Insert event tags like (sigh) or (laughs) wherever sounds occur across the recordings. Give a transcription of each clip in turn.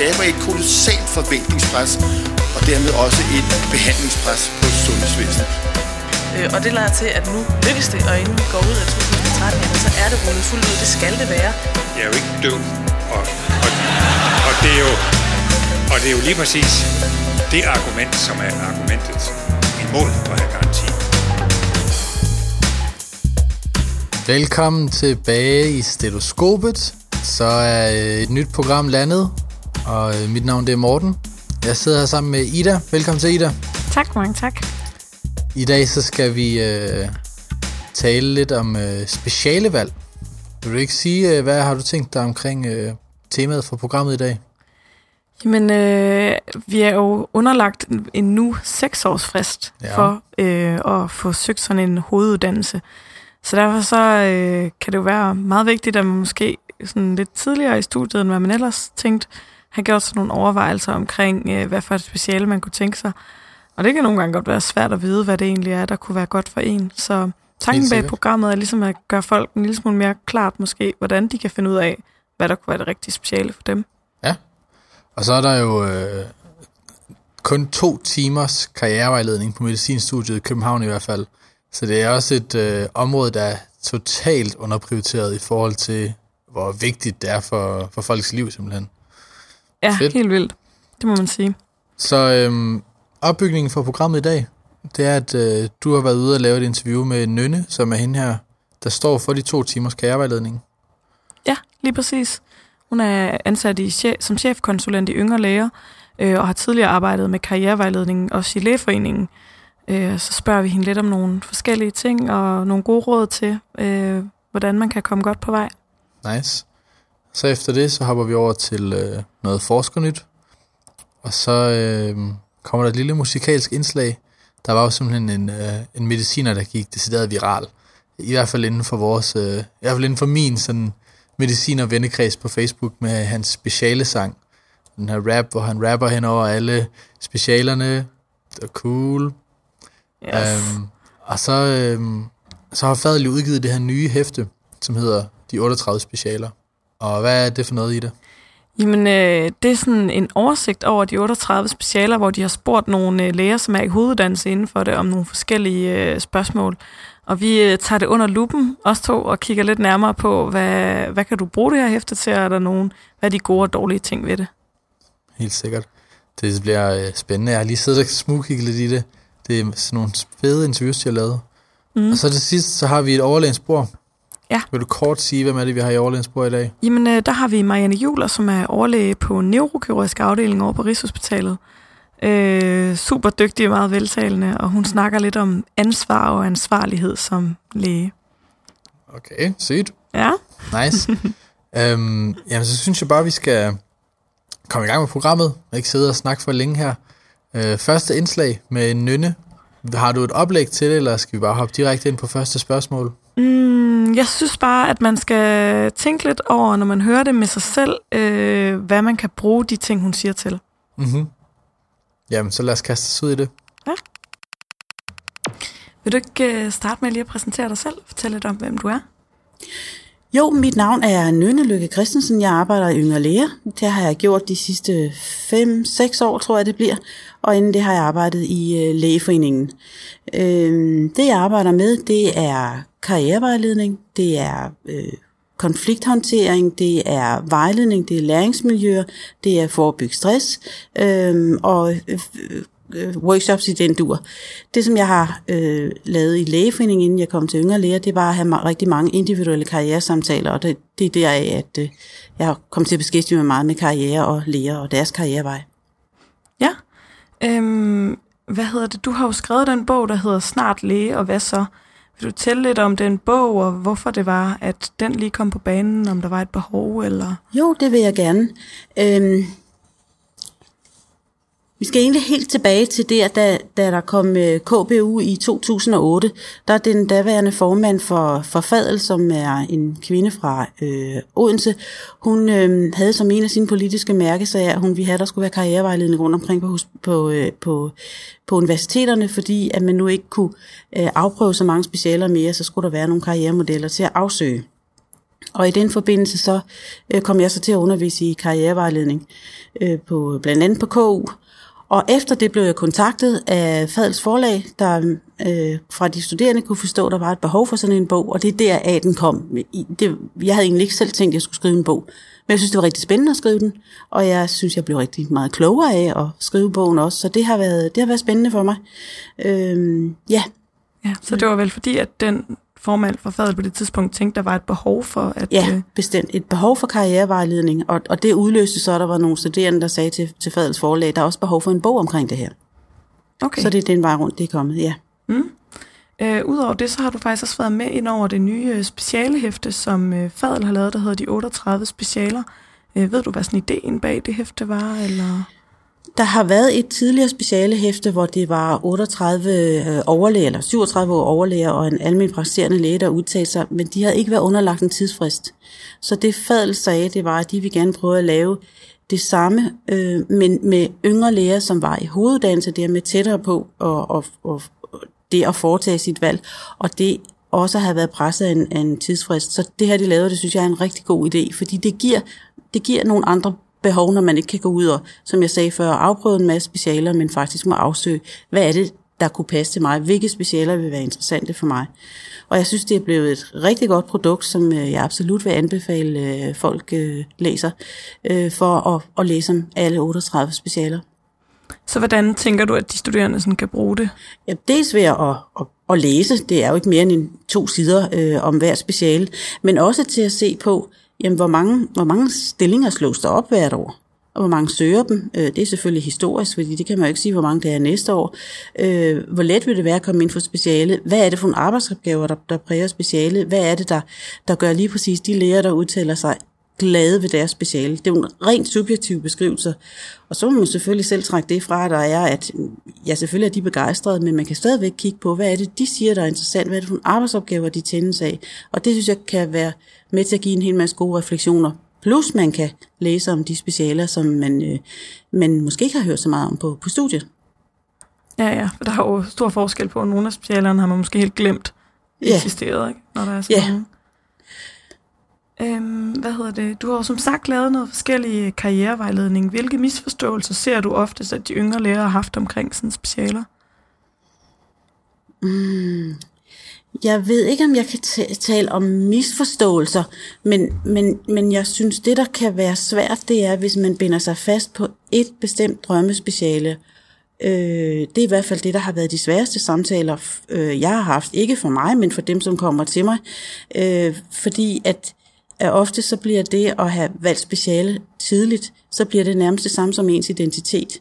skaber et kolossalt forventningspres, og dermed også et behandlingspres på sundhedsvæsenet. Øh, og det lader til, at nu lykkes det, og inden vi går ud af 2013, så er det rullet fuldt ud. Det skal det være. Jeg er jo ikke død, og, og, og, det er jo, og det er jo lige præcis det argument, som er argumentet imod at have garanti. Velkommen tilbage i Stetoskopet. Så er øh, et nyt program landet, og øh, mit navn det er Morten. Jeg sidder her sammen med Ida. Velkommen til Ida. Tak, mange tak. I dag så skal vi øh, tale lidt om øh, specialevalg. Vil du ikke sige, øh, hvad har du tænkt dig omkring øh, temaet for programmet i dag? Jamen, øh, vi er jo underlagt en nu seks års frist ja. for øh, at få søgt sådan en hoveduddannelse. Så derfor så øh, kan det jo være meget vigtigt, at man måske sådan lidt tidligere i studiet, end hvad man ellers tænkte, har gjort sådan nogle overvejelser omkring, øh, hvad for et speciale man kunne tænke sig. Og det kan nogle gange godt være svært at vide, hvad det egentlig er, der kunne være godt for en. Så tanken bag programmet er ligesom at gøre folk en lille smule mere klart måske, hvordan de kan finde ud af, hvad der kunne være det rigtige speciale for dem. Ja, og så er der jo øh, kun to timers karrierevejledning på medicinstudiet i København i hvert fald. Så det er også et øh, område, der er totalt underprioriteret i forhold til, hvor vigtigt det er for, for folks liv simpelthen. Ja, Fedt. helt vildt. Det må man sige. Så øhm, opbygningen for programmet i dag, det er, at øh, du har været ude og lave et interview med Nynne, som er hende her, der står for de to timers karrierevejledning. Ja, lige præcis. Hun er ansat i chef, som chefkonsulent i Yngre Læger, øh, og har tidligere arbejdet med karrierevejledningen også i Lægeforeningen. Øh, så spørger vi hende lidt om nogle forskellige ting, og nogle gode råd til, øh, hvordan man kan komme godt på vej. Nice. Så efter det, så hopper vi over til øh, noget forskernyt. Og så øh, kommer der et lille musikalsk indslag. Der var jo simpelthen en, øh, en mediciner, der gik decideret viral. I hvert fald inden for vores, øh, i hvert fald inden for min sådan, mediciner vennekreds på Facebook med hans speciale sang. Den her rap, hvor han rapper hen over alle specialerne. Det er cool. Yes. Øhm, og så, øhm, så har Fadel udgivet det her nye hæfte, som hedder De 38 Specialer. Og hvad er det for noget i det? Jamen, øh, det er sådan en oversigt over de 38 specialer, hvor de har spurgt nogle øh, læger, som er i hoveduddannelse inden for det, om nogle forskellige øh, spørgsmål. Og vi øh, tager det under lupen, os to, og kigger lidt nærmere på, hvad, hvad kan du bruge det her hæfte til, er der nogen, hvad er de gode og dårlige ting ved det? Helt sikkert. Det bliver øh, spændende. Jeg har lige siddet og smugkigget lidt i det. Det er sådan nogle fede interviews, de har lavet. Mm. Og så til sidst, så har vi et overlægensbord. Ja. Vil du kort sige, hvem er det, vi har i overlægensbord i dag? Jamen, øh, der har vi Marianne Juler, som er overlæge på neurokirurgisk afdeling over på Rigshospitalet. Øh, super dygtig og meget veltalende, og hun snakker lidt om ansvar og ansvarlighed som læge. Okay, sygt. Ja. Nice. (laughs) øhm, jamen, så synes jeg bare, vi skal komme i gang med programmet, og ikke sidde og snakke for længe her. Øh, første indslag med en nynne. Har du et oplæg til det, eller skal vi bare hoppe direkte ind på første spørgsmål? Mm, jeg synes bare, at man skal tænke lidt over, når man hører det med sig selv, øh, hvad man kan bruge de ting, hun siger til. Mm-hmm. Jamen, så lad os kaste os ud i det. Ja. Vil du ikke uh, starte med lige at præsentere dig selv? Fortælle lidt om, hvem du er. Jo, mit navn er Nønne Lykke Christensen. Jeg arbejder i Yngre Læger. Det har jeg gjort de sidste 5-6 år, tror jeg det bliver. Og inden det har jeg arbejdet i øh, Lægeforeningen. Øhm, det jeg arbejder med, det er karrierevejledning, det er øh, konflikthåndtering, det er vejledning, det er læringsmiljøer, det er forebygge stress, øhm, øh, og øh, workshops i den dur. Det, som jeg har øh, lavet i lægeforeningen, inden jeg kom til yngre læger, det var at have rigtig mange individuelle karrieresamtaler, og det, det er deraf, at øh, jeg har kommet til at beskæftige mig meget med karriere og læger og deres karrierevej. Ja. Øhm, hvad hedder det? Du har jo skrevet den bog, der hedder Snart læge, og hvad så? Vil du tælle lidt om den bog, og hvorfor det var, at den lige kom på banen, om der var et behov? eller? Jo, det vil jeg gerne. Øhm, vi skal egentlig helt tilbage til der, da, da der kom øh, KBU i 2008. Der er den daværende formand for, for Fadel, som er en kvinde fra øh, Odense. Hun øh, havde som en af sine politiske mærkesager, at hun ville have, at der skulle være karrierevejledning rundt omkring på, på, øh, på, på universiteterne, fordi at man nu ikke kunne øh, afprøve så mange specialer mere, så skulle der være nogle karrieremodeller til at afsøge. Og i den forbindelse så øh, kom jeg så til at undervise i karrierevejledning, øh, på, blandt andet på KU. Og efter det blev jeg kontaktet af Fadels forlag, der øh, fra de studerende kunne forstå, at der var et behov for sådan en bog, og det er der, at den kom. Det, jeg havde egentlig ikke selv tænkt, at jeg skulle skrive en bog, men jeg synes, det var rigtig spændende at skrive den, og jeg synes, jeg blev rigtig meget klogere af at skrive bogen også, så det har været, det har været spændende for mig. Øh, ja. ja. Så det var vel fordi, at den formand for fadet på det tidspunkt tænkte, der var et behov for at... Ja, øh... bestemt. Et behov for karrierevejledning, og, og det udløste så, at der var nogle studerende, der sagde til, til fadets forlag, der er også behov for en bog omkring det her. Okay. Så det er den vej rundt, det er kommet, ja. Mm. Øh, Udover det, så har du faktisk også været med ind over det nye øh, specialehæfte, som øh, Fadel har lavet, der hedder De 38 Specialer. Øh, ved du, hvad sådan ideen bag det hæfte var, eller... Der har været et tidligere specialehæfte, hvor det var 38 øh, overlæger, eller 37 overlæger og en almindelig praktiserende læge, der udtalte sig, men de havde ikke været underlagt en tidsfrist. Så det Fadel sagde, det var, at de ville gerne prøve at lave det samme, øh, men med yngre læger, som var i hoveduddannelse, det med tættere på og, og, og det at foretage sit valg, og det også har været presset af en, af en tidsfrist. Så det her, de lavede, det synes jeg er en rigtig god idé, fordi det giver, det giver nogle andre behov, når man ikke kan gå ud og, som jeg sagde før, afprøve en masse specialer, men faktisk må afsøge, hvad er det, der kunne passe til mig? Hvilke specialer vil være interessante for mig? Og jeg synes, det er blevet et rigtig godt produkt, som øh, jeg absolut vil anbefale øh, folk øh, læser, for at, at læse om alle 38 specialer. Så hvordan tænker du, at de studerende sådan kan bruge det? Ja, dels ved at, at, at læse, det er jo ikke mere end to sider øh, om hver speciale, men også til at se på, jamen, hvor, mange, hvor mange stillinger slås der op hvert år, og hvor mange søger dem. Øh, det er selvfølgelig historisk, fordi det kan man jo ikke sige, hvor mange det er næste år. Øh, hvor let vil det være at komme ind for speciale? Hvad er det for nogle arbejdsopgaver, der, der præger speciale? Hvad er det, der, der gør lige præcis de læger, der udtaler sig glade ved deres speciale. Det er jo en rent subjektiv beskrivelse. Og så må man selvfølgelig selv trække det fra, der er, at ja, selvfølgelig er de begejstrede, men man kan stadigvæk kigge på, hvad er det, de siger, der er interessant, hvad er det for arbejdsopgaver, de tændes af. Og det synes jeg kan være med til at give en hel masse gode refleksioner. Plus man kan læse om de specialer, som man, øh, man måske ikke har hørt så meget om på, på studiet. Ja, ja, for der er jo stor forskel på, at nogle af specialerne har man måske helt glemt ja. eksisteret, ikke? når der er sådan ja. Øhm, hvad hedder det? Du har jo som sagt lavet noget forskellige karrierevejledning. Hvilke misforståelser ser du oftest, at de yngre lærere har haft omkring sådan specialer? Mm, jeg ved ikke, om jeg kan tale om misforståelser, men, men, men jeg synes, det der kan være svært, det er, hvis man binder sig fast på et bestemt drømmespeciale. Øh, det er i hvert fald det, der har været de sværeste samtaler, øh, jeg har haft. Ikke for mig, men for dem, som kommer til mig. Øh, fordi at at ofte så bliver det at have valgt speciale tidligt, så bliver det nærmest det samme som ens identitet.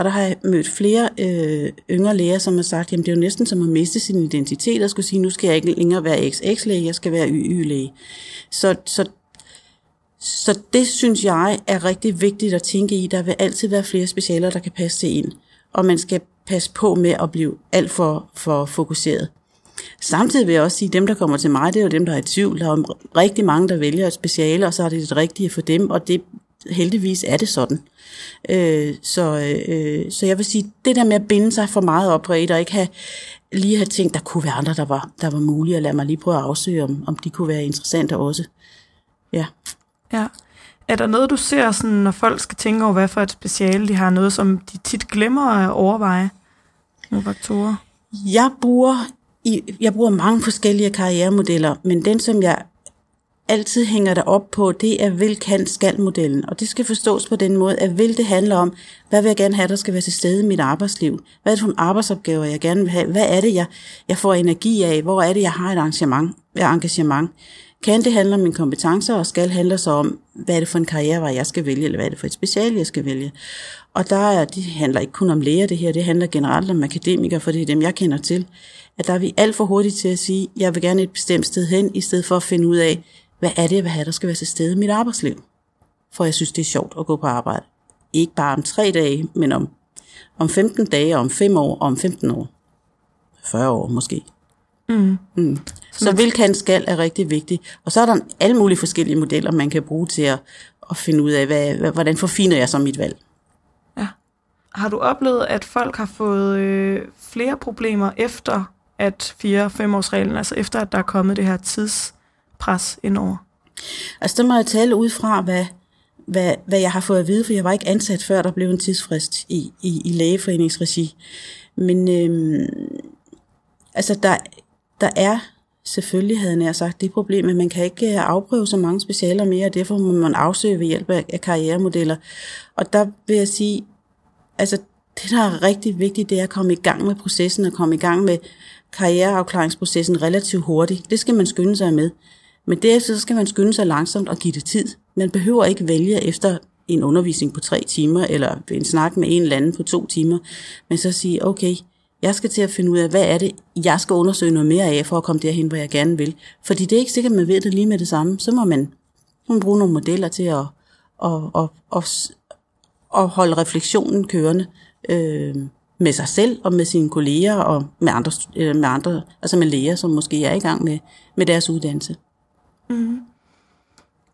Og der har jeg mødt flere øh, yngre læger, som har sagt, jamen det er jo næsten som at miste sin identitet, og skulle sige, nu skal jeg ikke længere være XX-læge, jeg skal være YY-læge. Så, så, så det synes jeg er rigtig vigtigt at tænke i. Der vil altid være flere specialer, der kan passe til en. Og man skal passe på med at blive alt for, for fokuseret. Samtidig vil jeg også sige, at dem, der kommer til mig, det er jo dem, der er i tvivl. Der er jo rigtig mange, der vælger et speciale, og så er det det rigtige for dem, og det heldigvis er det sådan. Øh, så, øh, så jeg vil sige, det der med at binde sig for meget op på et, og ikke have, lige have tænkt, der kunne være andre, der var, der var mulige, at lade mig lige prøve at afsøge, om, om de kunne være interessante også. Ja. Ja. Er der noget, du ser, sådan, når folk skal tænke over, hvad for et speciale de har, noget, som de tit glemmer at overveje? Nogle faktorer? Jeg bruger i, jeg bruger mange forskellige karrieremodeller, men den, som jeg altid hænger der op på, det er vil kan skal modellen. Og det skal forstås på den måde, at vil det handler om, hvad vil jeg gerne have, der skal være til stede i mit arbejdsliv? Hvad er det for nogle arbejdsopgaver, jeg gerne vil have? Hvad er det, jeg, jeg får energi af? Hvor er det, jeg har et engagement? Et engagement? Kan det handle om mine kompetencer, og skal handle så om, hvad er det for en karrierevej, jeg skal vælge, eller hvad er det for et speciale, jeg skal vælge? Og der er, det handler ikke kun om læger, det her, det handler generelt om akademikere, for det er dem, jeg kender til at der er vi alt for hurtigt til at sige, jeg vil gerne et bestemt sted hen, i stedet for at finde ud af, hvad er det, jeg vil have, der skal være til stede i mit arbejdsliv. For jeg synes, det er sjovt at gå på arbejde. Ikke bare om tre dage, men om, om 15 dage, om 5 år, om 15 år. 40 år måske. Mm. Mm. Så vil kan skal er rigtig vigtigt. Og så er der alle mulige forskellige modeller, man kan bruge til at, at finde ud af, hvad, hvordan forfiner jeg så mit valg. Ja. Har du oplevet, at folk har fået øh, flere problemer efter at 4-5 års reglen, altså efter at der er kommet det her pres indover? Altså, der må jeg tale ud fra, hvad, hvad, hvad jeg har fået at vide, for jeg var ikke ansat før, der blev en tidsfrist i, i, i lægeforeningsregi. Men øhm, altså, der, der er selvfølgelig, havde jeg sagt, det problem, at man kan ikke øh, afprøve så mange specialer mere, og derfor må man afsøge ved hjælp af karrieremodeller. Og der vil jeg sige, altså det, der er rigtig vigtigt, det er at komme i gang med processen, og komme i gang med karriereafklaringsprocessen relativt hurtigt. Det skal man skynde sig med. Men derefter så skal man skynde sig langsomt og give det tid. Man behøver ikke vælge efter en undervisning på tre timer, eller en snak med en eller anden på to timer, men så sige, okay, jeg skal til at finde ud af, hvad er det, jeg skal undersøge noget mere af, for at komme derhen, hvor jeg gerne vil. Fordi det er ikke sikkert, at man ved det lige med det samme. Så må man, må man bruge nogle modeller til at, at, at, at, at holde refleksionen kørende øh, med sig selv og med sine kolleger og med andre, øh, med andre altså med læger, som måske er i gang med, med deres uddannelse. Mm.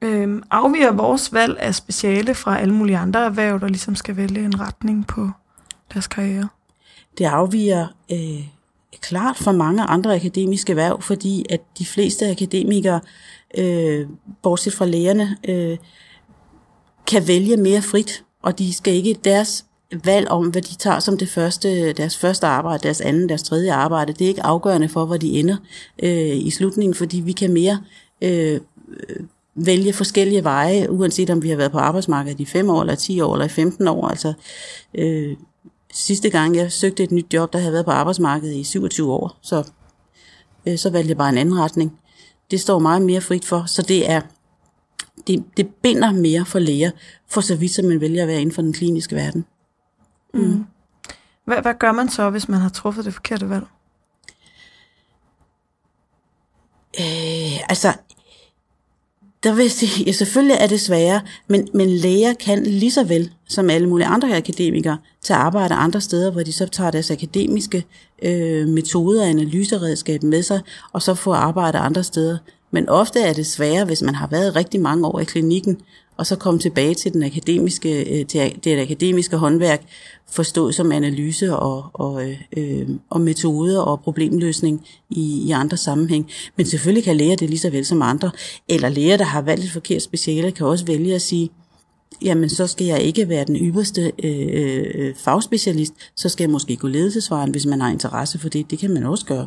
Øhm, afviger vores valg af speciale fra alle mulige andre erhverv, der ligesom skal vælge en retning på deres karriere? Det afviger øh, klart fra mange andre akademiske erhverv, fordi at de fleste akademikere, øh, bortset fra lægerne, øh, kan vælge mere frit, og de skal ikke deres valg om, hvad de tager som det første, deres første arbejde, deres anden, deres tredje arbejde. Det er ikke afgørende for, hvor de ender øh, i slutningen, fordi vi kan mere Øh, øh, vælge forskellige veje, uanset om vi har været på arbejdsmarkedet i 5 år, eller 10 år, eller i 15 år. Altså, øh, sidste gang jeg søgte et nyt job, der havde været på arbejdsmarkedet i 27 år, så, øh, så valgte jeg bare en anden retning. Det står meget mere frit for, så det er det, det binder mere for læger, for så vidt som man vælger at være inden for den kliniske verden. Mm. Hvad, hvad gør man så, hvis man har truffet det forkerte valg? Øh, altså, der vil jeg sige, ja, selvfølgelig er det sværere, men, men læger kan lige så vel som alle mulige andre akademikere tage arbejde andre steder, hvor de så tager deres akademiske øh, metoder og analyseredskab med sig, og så får arbejde andre steder. Men ofte er det sværere, hvis man har været rigtig mange år i klinikken, og så komme tilbage til, den akademiske, øh, til det akademiske håndværk, forstået som analyse og, og, øh, øh, og metoder og problemløsning i, i andre sammenhæng. Men selvfølgelig kan læger det lige så vel som andre. Eller læger, der har valgt et forkert speciale, kan også vælge at sige, jamen så skal jeg ikke være den ypperste øh, øh, fagspecialist, så skal jeg måske gå ledelsesvejen, hvis man har interesse for det. Det kan man også gøre.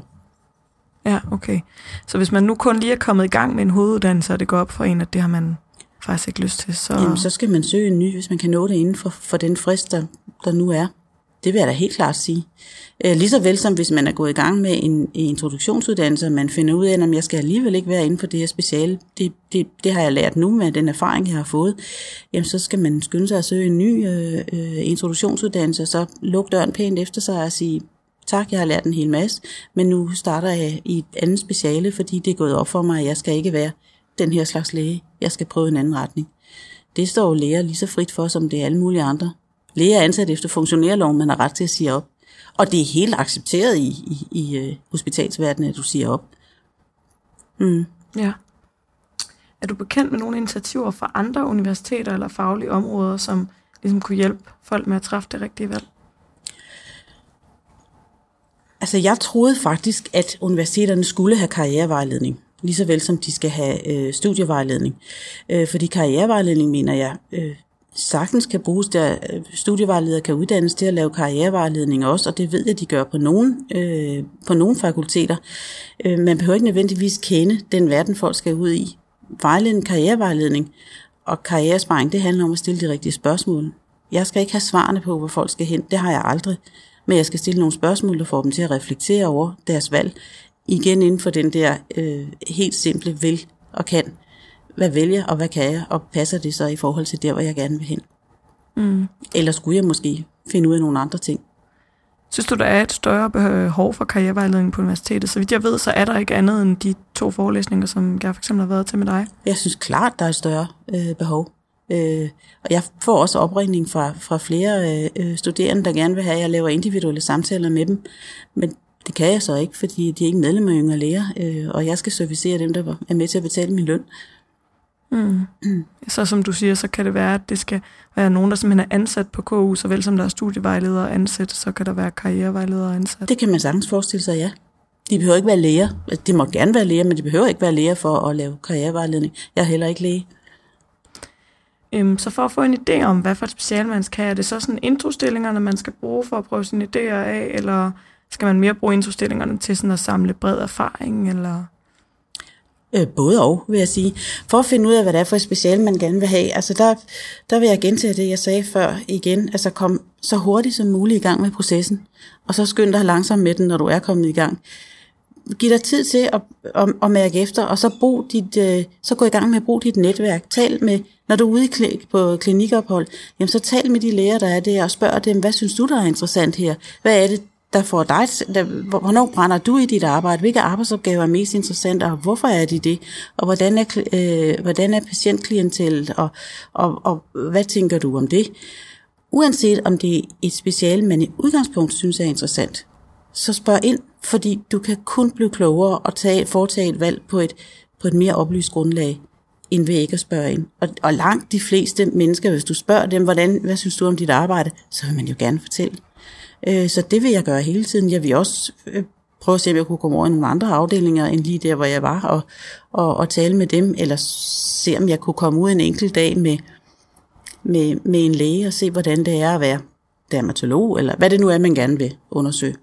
Ja, okay. Så hvis man nu kun lige er kommet i gang med en hoveduddannelse, og det går op for en, at det har man faktisk ikke lyst til, så... Jamen, så skal man søge en ny, hvis man kan nå det inden for, for den frist, der, der nu er. Det vil jeg da helt klart sige. Øh, lige så vel som hvis man er gået i gang med en, en introduktionsuddannelse, og man finder ud af, at jeg skal alligevel ikke være inden for det her speciale. Det, det, det har jeg lært nu med den erfaring, jeg har fået. Jamen, så skal man skynde sig at søge en ny øh, øh, introduktionsuddannelse, og så lukke døren pænt efter sig og sige, tak, jeg har lært en hel masse, men nu starter jeg i et andet speciale, fordi det er gået op for mig, at jeg skal ikke være den her slags læge. Jeg skal prøve en anden retning. Det står jo læger lige så frit for, som det er alle mulige andre. Læger er ansat efter funktionærloven, man har ret til at sige op. Og det er helt accepteret i, i, i uh, hospitalsverdenen, at du siger op. Mm. Ja. Er du bekendt med nogle initiativer fra andre universiteter eller faglige områder, som ligesom kunne hjælpe folk med at træffe det rigtige valg? Altså, jeg troede faktisk, at universiteterne skulle have karrierevejledning lige så vel som de skal have øh, studievejledning. Øh, fordi karrierevejledning, mener jeg, øh, sagtens kan bruges der. Øh, studievejledere kan uddannes til at lave karrierevejledning også, og det ved jeg, de gør på nogle, øh, på nogle fakulteter. Øh, man behøver ikke nødvendigvis kende den verden, folk skal ud i. Vejledning, karrierevejledning og karrieresparing, det handler om at stille de rigtige spørgsmål. Jeg skal ikke have svarene på, hvor folk skal hen. Det har jeg aldrig. Men jeg skal stille nogle spørgsmål, der får dem til at reflektere over deres valg, igen inden for den der øh, helt simple vil og kan. Hvad vælger og hvad kan jeg, og passer det så i forhold til der, hvor jeg gerne vil hen? Mm. Eller skulle jeg måske finde ud af nogle andre ting? Synes du, der er et større behov for karrierevejledning på universitetet? Så vidt jeg ved, så er der ikke andet end de to forelæsninger, som jeg for eksempel har været til med dig. Jeg synes klart, der er et større øh, behov. Øh, og jeg får også opringning fra, fra flere øh, studerende, der gerne vil have, at jeg laver individuelle samtaler med dem. Men det kan jeg så ikke, fordi de er ikke medlemmer af Yngre Læger, øh, og jeg skal servicere dem, der er med til at betale min løn. Mm. (clears throat) Så som du siger, så kan det være, at det skal være nogen, der simpelthen er ansat på KU, såvel som der er studievejledere ansat, så kan der være karrierevejledere ansat. Det kan man sagtens forestille sig, ja. De behøver ikke være læger. Altså, de må gerne være læger, men de behøver ikke være læger for at lave karrierevejledning. Jeg er heller ikke læge. Øhm, så for at få en idé om, hvad for et speciale man skal have, er det så sådan introstillingerne, man skal bruge for at prøve sine idéer af, eller skal man mere bruge introstillingerne til sådan at samle bred erfaring, eller... Øh, både og, vil jeg sige. For at finde ud af, hvad det er for et speciale, man gerne vil have, altså der, der vil jeg gentage det, jeg sagde før igen. Altså kom så hurtigt som muligt i gang med processen, og så skynd dig langsomt med den, når du er kommet i gang. Giv dig tid til at, at, at mærke efter, og så, brug dit, øh, så gå i gang med at bruge dit netværk. Tal med, når du er ude på klinikophold, jamen så tal med de læger, der er der, og spørg dem, hvad synes du, der er interessant her? Hvad er det, der får dig, der, hvornår brænder du i dit arbejde, hvilke arbejdsopgaver er mest interessante, og hvorfor er de det, og hvordan er, øh, hvordan er patientklientellet, og, og, og hvad tænker du om det? Uanset om det er et speciale, man i udgangspunkt synes er interessant, så spørg ind, fordi du kan kun blive klogere og tage, foretage et valg på et, på et mere oplyst grundlag, end ved ikke at spørge ind. Og, og langt de fleste mennesker, hvis du spørger dem, hvordan, hvad synes du om dit arbejde, så vil man jo gerne fortælle. Øh, så det vil jeg gøre hele tiden. Jeg vil også øh, prøve at se, om jeg kunne komme over i nogle andre afdelinger, end lige der, hvor jeg var, og, og, og tale med dem, eller se, om jeg kunne komme ud en enkelt dag med, med, med en læge, og se, hvordan det er at være dermatolog, eller hvad det nu er, man gerne vil undersøge.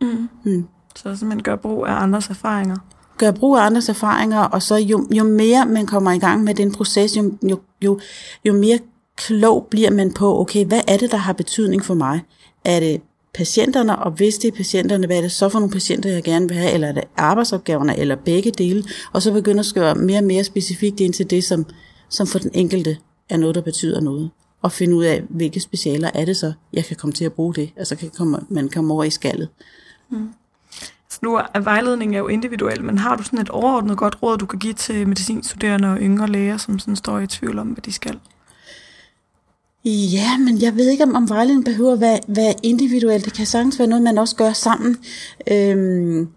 Mm. Mm. Så simpelthen gør brug af andres erfaringer. Gør brug af andres erfaringer, og så jo, jo mere man kommer i gang med den proces, jo, jo, jo, jo mere klog bliver man på, okay, hvad er det, der har betydning for mig? Er det patienterne, og hvis det er patienterne, hvad er det så for nogle patienter, jeg gerne vil have, eller er det arbejdsopgaverne, eller begge dele, og så begynder at skrive mere og mere specifikt ind til det, som, som for den enkelte er noget, der betyder noget. Og finde ud af, hvilke specialer er det så, jeg kan komme til at bruge det. Altså kan komme, man komme over i skallet. Mm. Så nu er vejledning er jo individuel, men har du sådan et overordnet godt råd, du kan give til medicinstuderende og yngre læger, som sådan står i tvivl om, hvad de skal? Ja, men jeg ved ikke, om, om vejledning behøver at være, være individuelt. Det kan sagtens være noget, man også gør sammen. Øhm,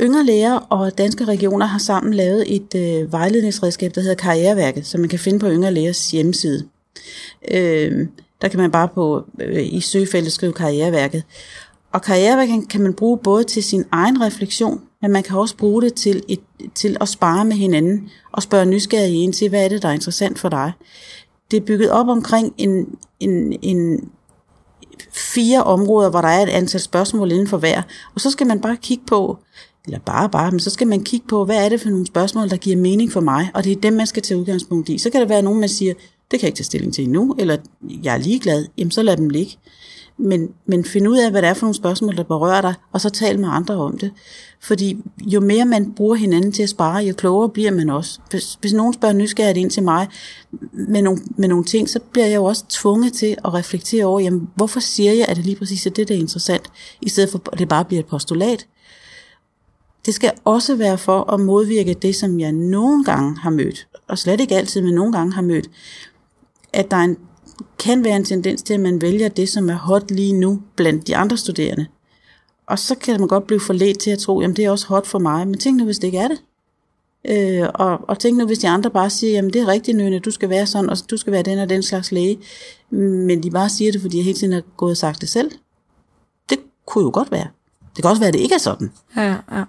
Yngre læger og danske regioner har sammen lavet et øh, vejledningsredskab, der hedder Karriereværket, som man kan finde på Yngre Lægers hjemmeside. Øhm, der kan man bare på øh, i søgefeltet skrive Karriereværket. Og karriereværket kan man bruge både til sin egen refleksion, men man kan også bruge det til, et, til at spare med hinanden og spørge nysgerrige ind til, hvad er det, der er interessant for dig det er bygget op omkring en, en, en fire områder, hvor der er et antal spørgsmål inden for hver. Og så skal man bare kigge på, eller bare bare, men så skal man kigge på, hvad er det for nogle spørgsmål, der giver mening for mig, og det er dem, man skal tage udgangspunkt i. Så kan der være nogen, man siger, det kan jeg ikke tage stilling til endnu, eller jeg er ligeglad, jamen så lad dem ligge men, men find ud af, hvad det er for nogle spørgsmål, der berører dig, og så tal med andre om det. Fordi jo mere man bruger hinanden til at spare, jo klogere bliver man også. Hvis, hvis nogen spørger nysgerrigt ind til mig med nogle, med nogle ting, så bliver jeg jo også tvunget til at reflektere over, jamen, hvorfor siger jeg, at det lige præcis er det, der er interessant, i stedet for at det bare bliver et postulat. Det skal også være for at modvirke det, som jeg nogle gange har mødt, og slet ikke altid, men nogle gange har mødt, at der er en kan være en tendens til, at man vælger det, som er hot lige nu blandt de andre studerende. Og så kan man godt blive forledt til at tro, jamen det er også hot for mig, men tænk nu, hvis det ikke er det. Øh, og, og tænk nu, hvis de andre bare siger, jamen det er rigtigt, Nøne, du skal være sådan, og du skal være den og den slags læge. Men de bare siger det, fordi jeg hele tiden har gået og sagt det selv. Det kunne jo godt være. Det kan også være, at det ikke er sådan. Ja, ja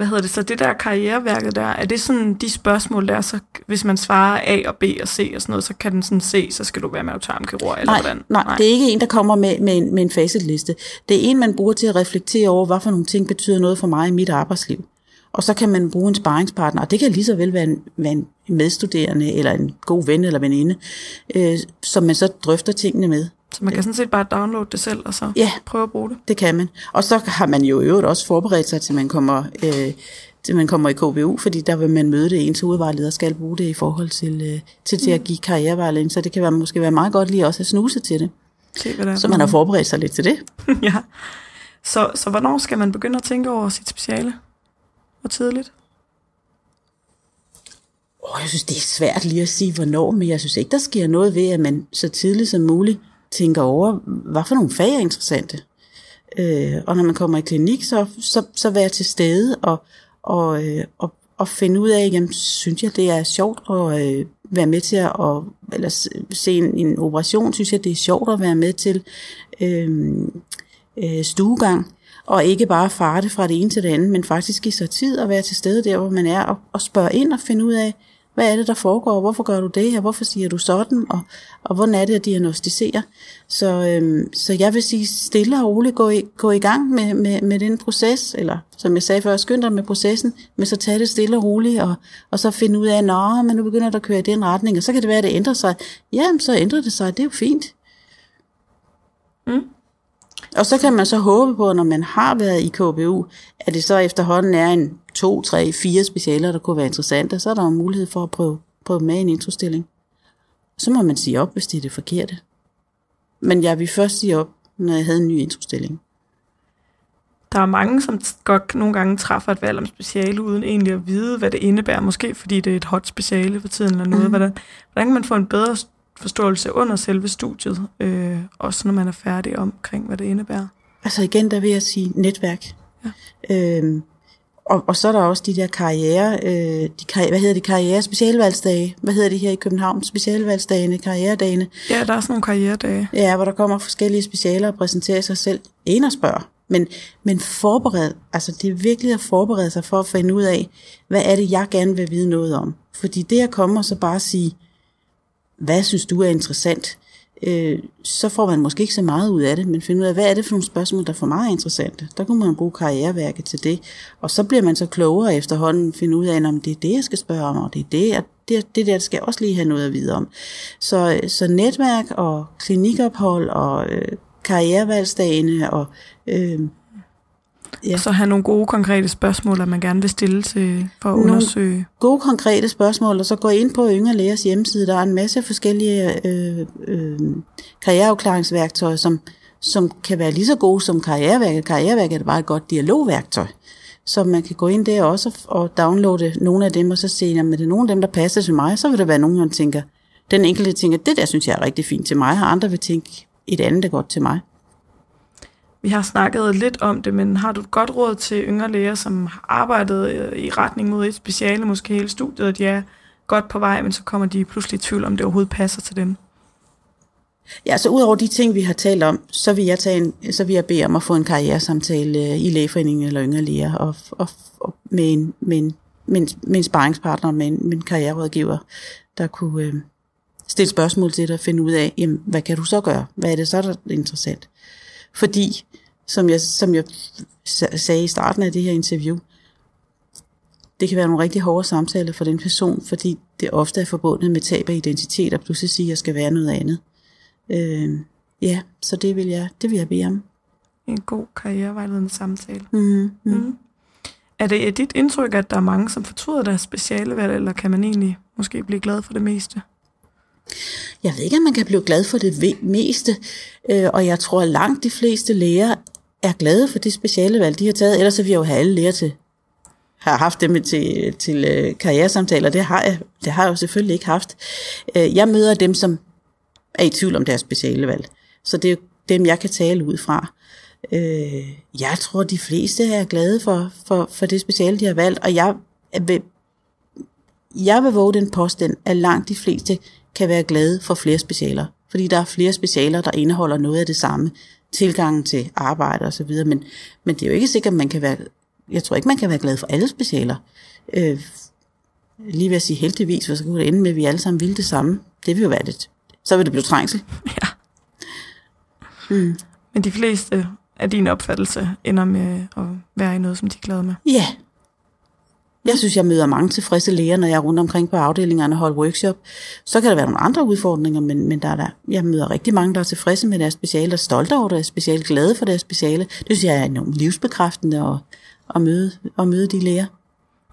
hvad hedder det så, det der karriereværket der, er det sådan de spørgsmål der, så hvis man svarer A og B og C og sådan noget, så kan den sådan se, så skal du være mavetarmkirurg eller nej, hvordan? Nej, nej, det er ikke en, der kommer med, med, en, med en facitliste. Det er en, man bruger til at reflektere over, hvad for nogle ting betyder noget for mig i mit arbejdsliv. Og så kan man bruge en sparringspartner, og det kan lige så vel være en, være en medstuderende, eller en god ven eller veninde, øh, som man så drøfter tingene med. Så man kan sådan set bare downloade det selv, og så ja, prøve at bruge det? det kan man. Og så har man jo i øvrigt også forberedt sig, til man kommer, øh, til man kommer i KBU, fordi der vil man møde det, ens hovedvejleder skal bruge det i forhold til, øh, til, til at mm. give karrierevejledning. Så det kan være, måske være meget godt lige også at snuse til det. Se, hvad der er så man har forberedt sig lidt til det. (laughs) ja. Så, så hvornår skal man begynde at tænke over sit speciale? Hvor tidligt? Oh, jeg synes, det er svært lige at sige, hvornår, men jeg synes ikke, der sker noget ved, at man så tidligt som muligt tænker over, hvad for nogle fag er interessante. Øh, og når man kommer i klinik, så, så, så være til stede og, og, øh, og, og finde ud af, jamen, synes jeg, det er sjovt at øh, være med til at, og, eller se en, en operation, synes jeg, det er sjovt at være med til øh, øh, stuegang. og ikke bare farte fra det ene til det andet, men faktisk give sig tid at være til stede der, hvor man er, og, og spørge ind og finde ud af, hvad er det, der foregår? Hvorfor gør du det her? Hvorfor siger du sådan? Og, og hvordan er det at diagnostisere? Så, øhm, så jeg vil sige stille og roligt gå i, gå i gang med, med, med den proces, eller som jeg sagde før, skynd dig med processen, men så tag det stille og roligt, og, og så finde ud af, nå, men nu begynder der at køre i den retning, og så kan det være, at det ændrer sig. Jamen, så ændrer det sig, det er jo fint. Mm. Og så kan man så håbe på, når man har været i KBU, at det så efterhånden er en to, tre, fire specialer, der kunne være interessante, så er der jo mulighed for at prøve, prøve med en introstilling. Så må man sige op, hvis det er det forkerte. Men jeg vil først sige op, når jeg havde en ny introstilling. Der er mange, som godt nogle gange træffer et valg om speciale, uden egentlig at vide, hvad det indebærer. Måske fordi det er et hot speciale for tiden eller noget. Mm. Hvordan, hvordan kan man få en bedre forståelse under selve studiet, øh, også når man er færdig omkring, hvad det indebærer? Altså igen, der vil jeg sige netværk. Ja. Øhm, og, og så er der også de der karriere, øh, de karriere, hvad hedder det, karriere specialvalgsdage, hvad hedder det her i København, specialvalgsdagene, karrieredagene. Ja, der er sådan nogle karrieredage. Ja, hvor der kommer forskellige specialer og præsenterer sig selv. En og spørger, men, men forbered, altså det er virkelig at forberede sig for at finde ud af, hvad er det, jeg gerne vil vide noget om. Fordi det at komme og så bare sige, hvad synes du er interessant, øh, så får man måske ikke så meget ud af det, men finde ud af, hvad er det for nogle spørgsmål, der for mig er interessante. Der kunne man bruge karriereværket til det, og så bliver man så klogere efterhånden, finde ud af, om det er det, jeg skal spørge om, og det er det, og det, det der skal jeg også lige have noget at vide om. Så, så netværk og klinikophold og øh, karrierevalgsdagene og øh, Ja. Så have nogle gode, konkrete spørgsmål, at man gerne vil stille til for at nogle undersøge. gode, konkrete spørgsmål, og så gå ind på Yngre Lægers hjemmeside. Der er en masse forskellige øh, øh, karriereafklaringsværktøjer, som, som kan være lige så gode som karriereværket. Karriereværket er bare et godt dialogværktøj. Så man kan gå ind der også og downloade nogle af dem, og så se, om det er nogle af dem, der passer til mig. Så vil der være nogen, der tænker, den enkelte tænker, det der synes jeg er rigtig fint til mig, og andre vil tænke, et andet er godt til mig. Vi har snakket lidt om det, men har du et godt råd til yngre læger, som har arbejdet øh, i retning mod et speciale, måske hele studiet, at de er godt på vej, men så kommer de pludselig i tvivl, om det overhovedet passer til dem? Ja, så udover de ting, vi har talt om, så vil jeg, tage en, så vil jeg bede om at få en karrieresamtale øh, i lægeforeningen eller yngre læger, og, og, og med, en, med, en, med, en, med en sparringspartner, med en, med en karriererådgiver, der kunne øh, stille spørgsmål til dig og finde ud af, jamen, hvad kan du så gøre? Hvad er det så, der er interessant? Fordi, som jeg, som jeg sagde i starten af det her interview, det kan være nogle rigtig hårde samtaler for den person, fordi det ofte er forbundet med tab af identitet, og pludselig sige, at jeg skal være noget andet. Øh, ja, så det vil jeg, det vil jeg bede om. En god karrierevejledende samtale. Mm-hmm. Mm. Er det dit indtryk, at der er mange, som fortryder deres specialevalg, eller kan man egentlig måske blive glad for det meste? Jeg ved ikke, om man kan blive glad for det meste, øh, og jeg tror, at langt de fleste læger er glade for det speciale valg, de har taget. Ellers så vi jo have alle læger til, har haft dem til, til øh, karrieresamtaler. Det har, jeg, det har jeg jo selvfølgelig ikke haft. Øh, jeg møder dem, som er i tvivl om deres speciale valg. Så det er dem, jeg kan tale ud fra. jeg tror, de fleste er glade for, for, for det speciale, de har valgt, og jeg vil, jeg vil våge den påstand, at langt de fleste kan være glade for flere specialer, fordi der er flere specialer, der indeholder noget af det samme, tilgangen til arbejde og så videre, men, men det er jo ikke sikkert, at man kan være, jeg tror ikke, man kan være glad for alle specialer. Øh, lige ved at sige heldigvis, for så kunne det ende med, at vi alle sammen ville det samme. Det vil jo være det. Så vil det blive trængsel. (laughs) Ja. Mm. Men de fleste af din opfattelse ender med at være i noget, som de er glade med. Ja, jeg synes, jeg møder mange tilfredse læger, når jeg er rundt omkring på afdelingerne og holder workshop. Så kan der være nogle andre udfordringer, men, men der er der, jeg møder rigtig mange, der er tilfredse med deres speciale, og stolte over deres speciale, glade for deres speciale. Det synes jeg er enormt livsbekræftende at, at, møde, at møde de læger.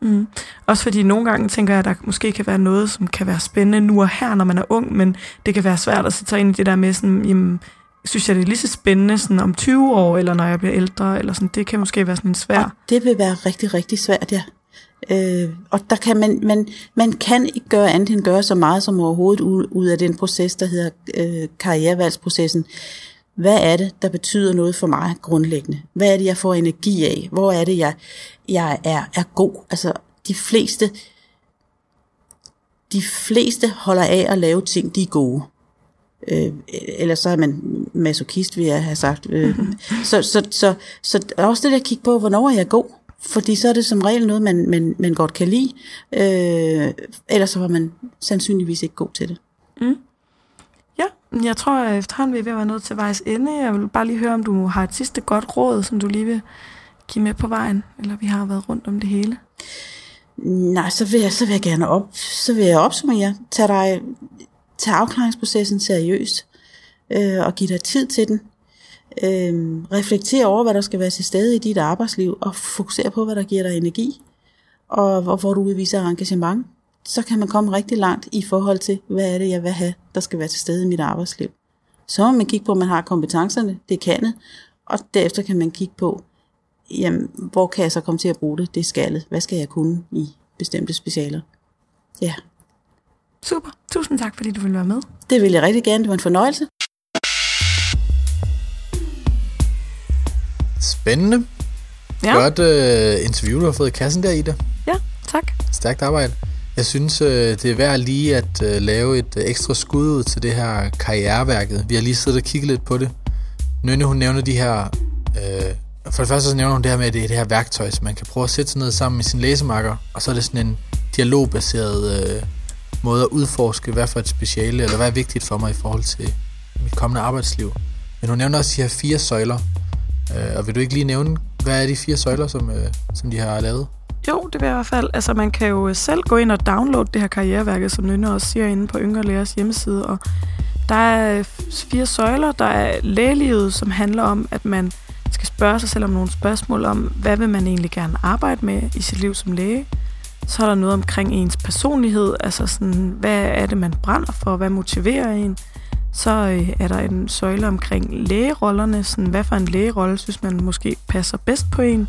Mm. Også fordi nogle gange tænker jeg, at der måske kan være noget, som kan være spændende nu og her, når man er ung, men det kan være svært at sætte sig ind i det der med sådan, jamen, synes jeg, det er lige så spændende sådan om 20 år, eller når jeg bliver ældre, eller sådan, det kan måske være sådan en svær... Og det vil være rigtig, rigtig svært, ja. Øh, og der kan man, man, man kan ikke gøre andet end gøre så meget som overhovedet ud, af den proces, der hedder øh, karrierevalgsprocessen. Hvad er det, der betyder noget for mig grundlæggende? Hvad er det, jeg får energi af? Hvor er det, jeg, jeg er, er god? Altså, de fleste, de fleste holder af at lave ting, de er gode. Øh, ellers så er man masochist, vil jeg have sagt. Øh, så, så, så, så også det der at kigge på, hvornår er jeg god? Fordi så er det som regel noget, man, man, man godt kan lide. Øh, ellers så var man sandsynligvis ikke god til det. Mm. Ja, jeg tror, at efterhånden vi er ved at være nødt til vejs ende. Jeg vil bare lige høre, om du har et sidste godt råd, som du lige vil give med på vejen, eller vi har været rundt om det hele. Nej, så vil jeg, så vil jeg gerne op, så vil jeg opsummere. Tag, dig, tag afklaringsprocessen seriøst, øh, og giv dig tid til den. Øh, reflekter over, hvad der skal være til stede i dit arbejdsliv, og fokusere på, hvad der giver dig energi, og, og hvor du udviser engagement. Så kan man komme rigtig langt i forhold til, hvad er det, jeg vil have, der skal være til stede i mit arbejdsliv. Så må man kigge på, om man har kompetencerne, det kan det, og derefter kan man kigge på, jamen, hvor kan jeg så komme til at bruge det? Det skaldet. Hvad skal jeg kunne i bestemte specialer? Ja. Super. Tusind tak, fordi du ville være med. Det vil jeg rigtig gerne. Det var en fornøjelse. Spændende. Ja. Godt uh, interview, du har fået i kassen der, Ida. Ja, tak. Stærkt arbejde. Jeg synes, uh, det er værd lige at uh, lave et uh, ekstra skud ud til det her karriereværket. Vi har lige siddet og kigget lidt på det. Nynne, hun nævner de her... Uh, for det første så nævner hun det her med, at det er det her værktøj, så man kan prøve at sætte sig ned sammen med sin læsemarker, og så er det sådan en dialogbaseret uh, måde at udforske, hvad for et speciale, eller hvad er vigtigt for mig i forhold til mit kommende arbejdsliv. Men hun nævner også de her fire søjler, Øh, og vil du ikke lige nævne, hvad er de fire søjler, som, øh, som de har lavet? Jo, det vil jeg i hvert fald. Altså, man kan jo øh, selv gå ind og downloade det her karriereværket, som Nynne også siger inde på Yngre Lærers hjemmeside. Og der er øh, fire søjler. Der er lægelivet, som handler om, at man skal spørge sig selv om nogle spørgsmål om, hvad vil man egentlig gerne arbejde med i sit liv som læge. Så er der noget omkring ens personlighed, altså sådan, hvad er det, man brænder for, hvad motiverer en. Så øh, er der en søjle omkring lægerollerne, sådan, hvad for en lægerolle synes man måske passer bedst på en.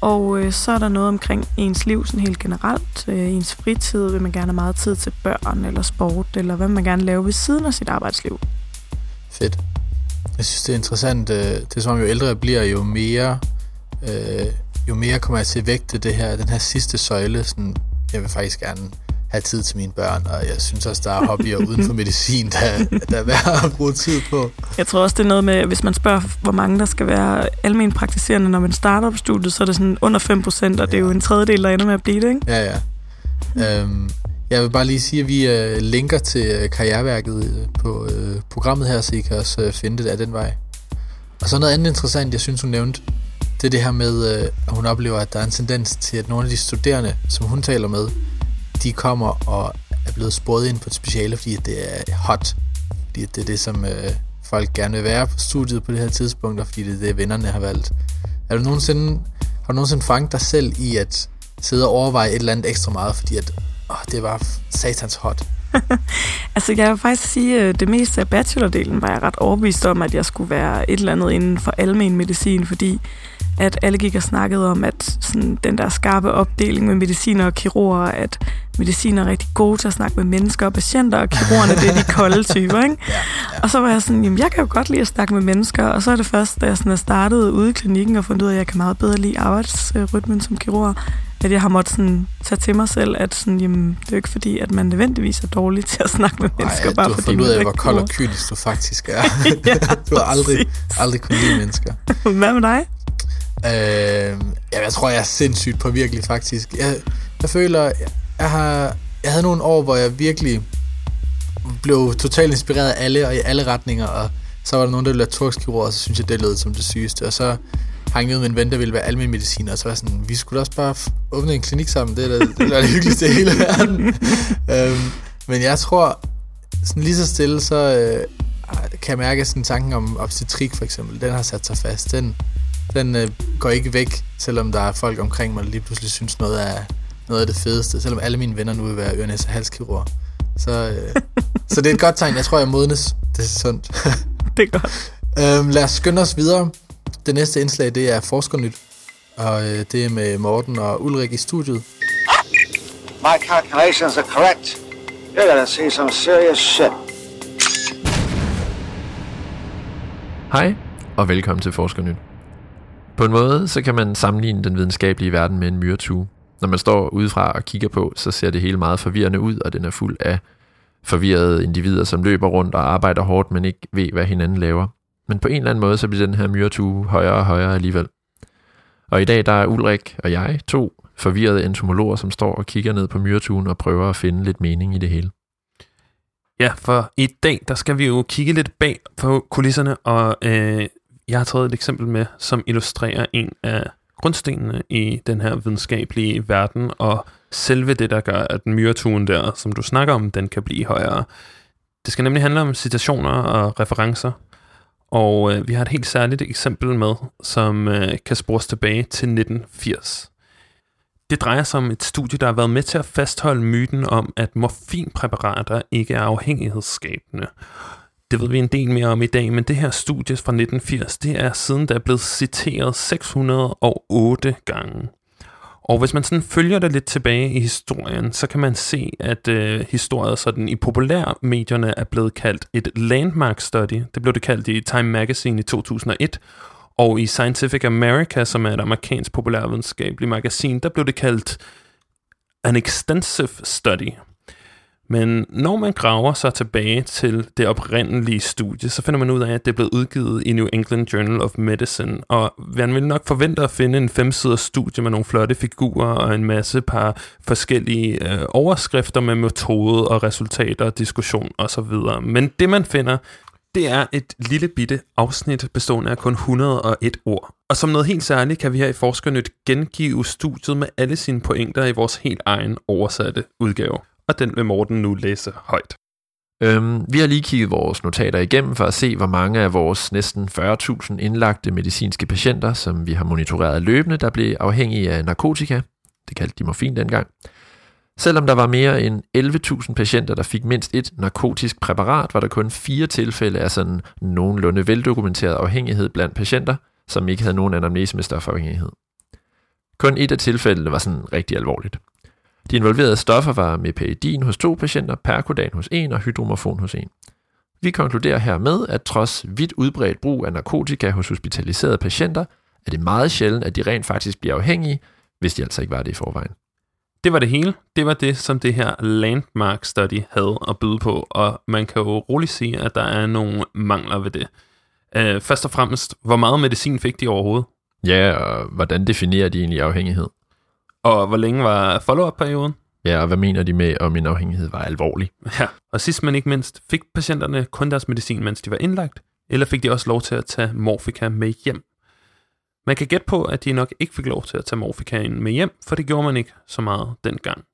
Og øh, så er der noget omkring ens liv sådan helt generelt. Øh, ens fritid, vil man gerne have meget tid til børn eller sport, eller hvad man gerne lave ved siden af sit arbejdsliv. Fedt. Jeg synes, det er interessant. Øh, det er som om, jo ældre jeg bliver, jo mere, øh, jo mere kommer jeg til at vægte det her, den her sidste søjle. Sådan, jeg vil faktisk gerne have tid til mine børn, og jeg synes også, der er hobbyer uden for medicin, der, der er værd at bruge tid på. Jeg tror også, det er noget med, hvis man spørger, hvor mange der skal være almen praktiserende, når man starter på studiet, så er det sådan under 5 procent, og det er jo en tredjedel, der ender med at blive det, ikke? Ja, ja. Øhm, jeg vil bare lige sige, at vi øh, linker til øh, karriereværket øh, på øh, programmet her, så I kan også øh, finde det af den vej. Og så noget andet interessant, jeg synes, hun nævnte, det er det her med, øh, at hun oplever, at der er en tendens til, at nogle af de studerende, som hun taler med, de kommer og er blevet spurgt ind på et speciale, fordi det er hot. Fordi det er det, som øh, folk gerne vil være på studiet på det her tidspunkt, og fordi det er det, vennerne har valgt. Er du nogensinde, har du nogensinde fanget dig selv i at sidde og overveje et eller andet ekstra meget, fordi at, åh, det var satans hot? (laughs) Altså, jeg vil faktisk sige, at det meste af bachelordelen var jeg ret overbevist om, at jeg skulle være et eller andet inden for almen medicin, fordi at alle gik og snakkede om, at sådan, den der skarpe opdeling med mediciner og kirurger, at mediciner er rigtig gode til at snakke med mennesker og patienter, og kirurgerne det er de (laughs) kolde typer, ikke? Ja, ja. Og så var jeg sådan, jamen jeg kan jo godt lide at snakke med mennesker, og så er det først, da jeg sådan er startet ude i klinikken og fundet ud af, at jeg kan meget bedre lide arbejdsrytmen som kirurg, at jeg har måttet sådan tage til mig selv, at sådan, jamen, det er jo ikke fordi, at man nødvendigvis er dårlig til at snakke med mennesker, Ej, bare du har fundet ud af, hvor kold og kynisk du faktisk er. (laughs) (laughs) Ja, du har aldrig, aldrig kunnet lide mennesker. Hvad med dig? Øh, jeg tror, jeg er sindssygt påvirkelig, faktisk. Jeg, jeg føler, jeg, har... Jeg havde nogle år, hvor jeg virkelig blev totalt inspireret af alle og i alle retninger, og så var der nogen, der ville være torskirurg, og så synes jeg, det lød som det sygeste. Og så hang jeg ud med en ven, der ville være almindelig medicin, og så var sådan, vi skulle da også bare åbne en klinik sammen, det er da det, er da det hyggeligste i hele verden. (laughs) øhm, men jeg tror, sådan lige så stille, så øh, kan jeg mærke, sådan tanken om obstetrik for eksempel, den har sat sig fast. Den, den øh, går ikke væk, selvom der er folk omkring mig, der lige pludselig synes noget er noget af det fedeste, selvom alle mine venner nu vil være øre, og halskirurg. Så, øh, (laughs) så det er et godt tegn. Jeg tror, jeg modnes. Det er sundt. (laughs) Det er godt. øhm, lad os skynde os videre. Det næste indslag, det er Forskernyt. Og øh, det er med Morten og Ulrik i studiet. My calculations are correct. You're gonna see some serious shit. Hej, og velkommen til Forskernyt. På en måde, så kan man sammenligne den videnskabelige verden med en myretue. Når man står udefra og kigger på, så ser det hele meget forvirrende ud, og den er fuld af forvirrede individer, som løber rundt og arbejder hårdt, men ikke ved, hvad hinanden laver. Men på en eller anden måde, så bliver den her myretue højere og højere alligevel. Og i dag, der er Ulrik og jeg to forvirrede entomologer, som står og kigger ned på myretuen og prøver at finde lidt mening i det hele. Ja, for i dag, der skal vi jo kigge lidt bag på kulisserne, og øh, jeg har taget et eksempel med, som illustrerer en af grundstenene i den her videnskabelige verden, og selve det, der gør, at myretuen der, som du snakker om, den kan blive højere. Det skal nemlig handle om citationer og referencer, og øh, vi har et helt særligt eksempel med, som øh, kan spores tilbage til 1980. Det drejer sig om et studie, der har været med til at fastholde myten om, at morfinpræparater ikke er afhængighedsskabende. Det ved vi en del mere om i dag, men det her studie fra 1980, det er siden der er blevet citeret 608 gange. Og hvis man sådan følger det lidt tilbage i historien, så kan man se, at øh, historien sådan i populærmedierne er blevet kaldt et landmark study. Det blev det kaldt i Time Magazine i 2001. Og i Scientific America, som er et amerikansk populærvidenskabeligt magasin, der blev det kaldt an extensive study. Men når man graver sig tilbage til det oprindelige studie, så finder man ud af, at det er blevet udgivet i New England Journal of Medicine, og man vil nok forvente at finde en femsiders studie med nogle flotte figurer og en masse par forskellige øh, overskrifter med metode og resultater, og diskussion osv. Men det man finder, det er et lille bitte afsnit bestående af kun 101 ord. Og som noget helt særligt kan vi her i Forskernyt gengive studiet med alle sine pointer i vores helt egen oversatte udgave og den vil Morten nu læse højt. Øhm, vi har lige kigget vores notater igennem for at se, hvor mange af vores næsten 40.000 indlagte medicinske patienter, som vi har monitoreret løbende, der blev afhængige af narkotika. Det kaldte de morfin dengang. Selvom der var mere end 11.000 patienter, der fik mindst et narkotisk præparat, var der kun fire tilfælde af sådan nogenlunde veldokumenteret afhængighed blandt patienter, som ikke havde nogen anamnese med stofafhængighed. Kun et af tilfældene var sådan rigtig alvorligt. De involverede stoffer var meperidin hos to patienter, percodan hos en og hydromorfon hos en. Vi konkluderer hermed, at trods vidt udbredt brug af narkotika hos hospitaliserede patienter, er det meget sjældent, at de rent faktisk bliver afhængige, hvis de altså ikke var det i forvejen. Det var det hele. Det var det, som det her Landmark Study havde at byde på, og man kan jo roligt sige, at der er nogle mangler ved det. Uh, først og fremmest, hvor meget medicin fik de overhovedet? Ja, og hvordan definerer de egentlig afhængighed? Og hvor længe var follow-up-perioden? Ja, og hvad mener de med, om en afhængighed var alvorlig? Ja, og sidst men ikke mindst, fik patienterne kun deres medicin, mens de var indlagt, eller fik de også lov til at tage morfika med hjem? Man kan gætte på, at de nok ikke fik lov til at tage morfikaen med hjem, for det gjorde man ikke så meget dengang.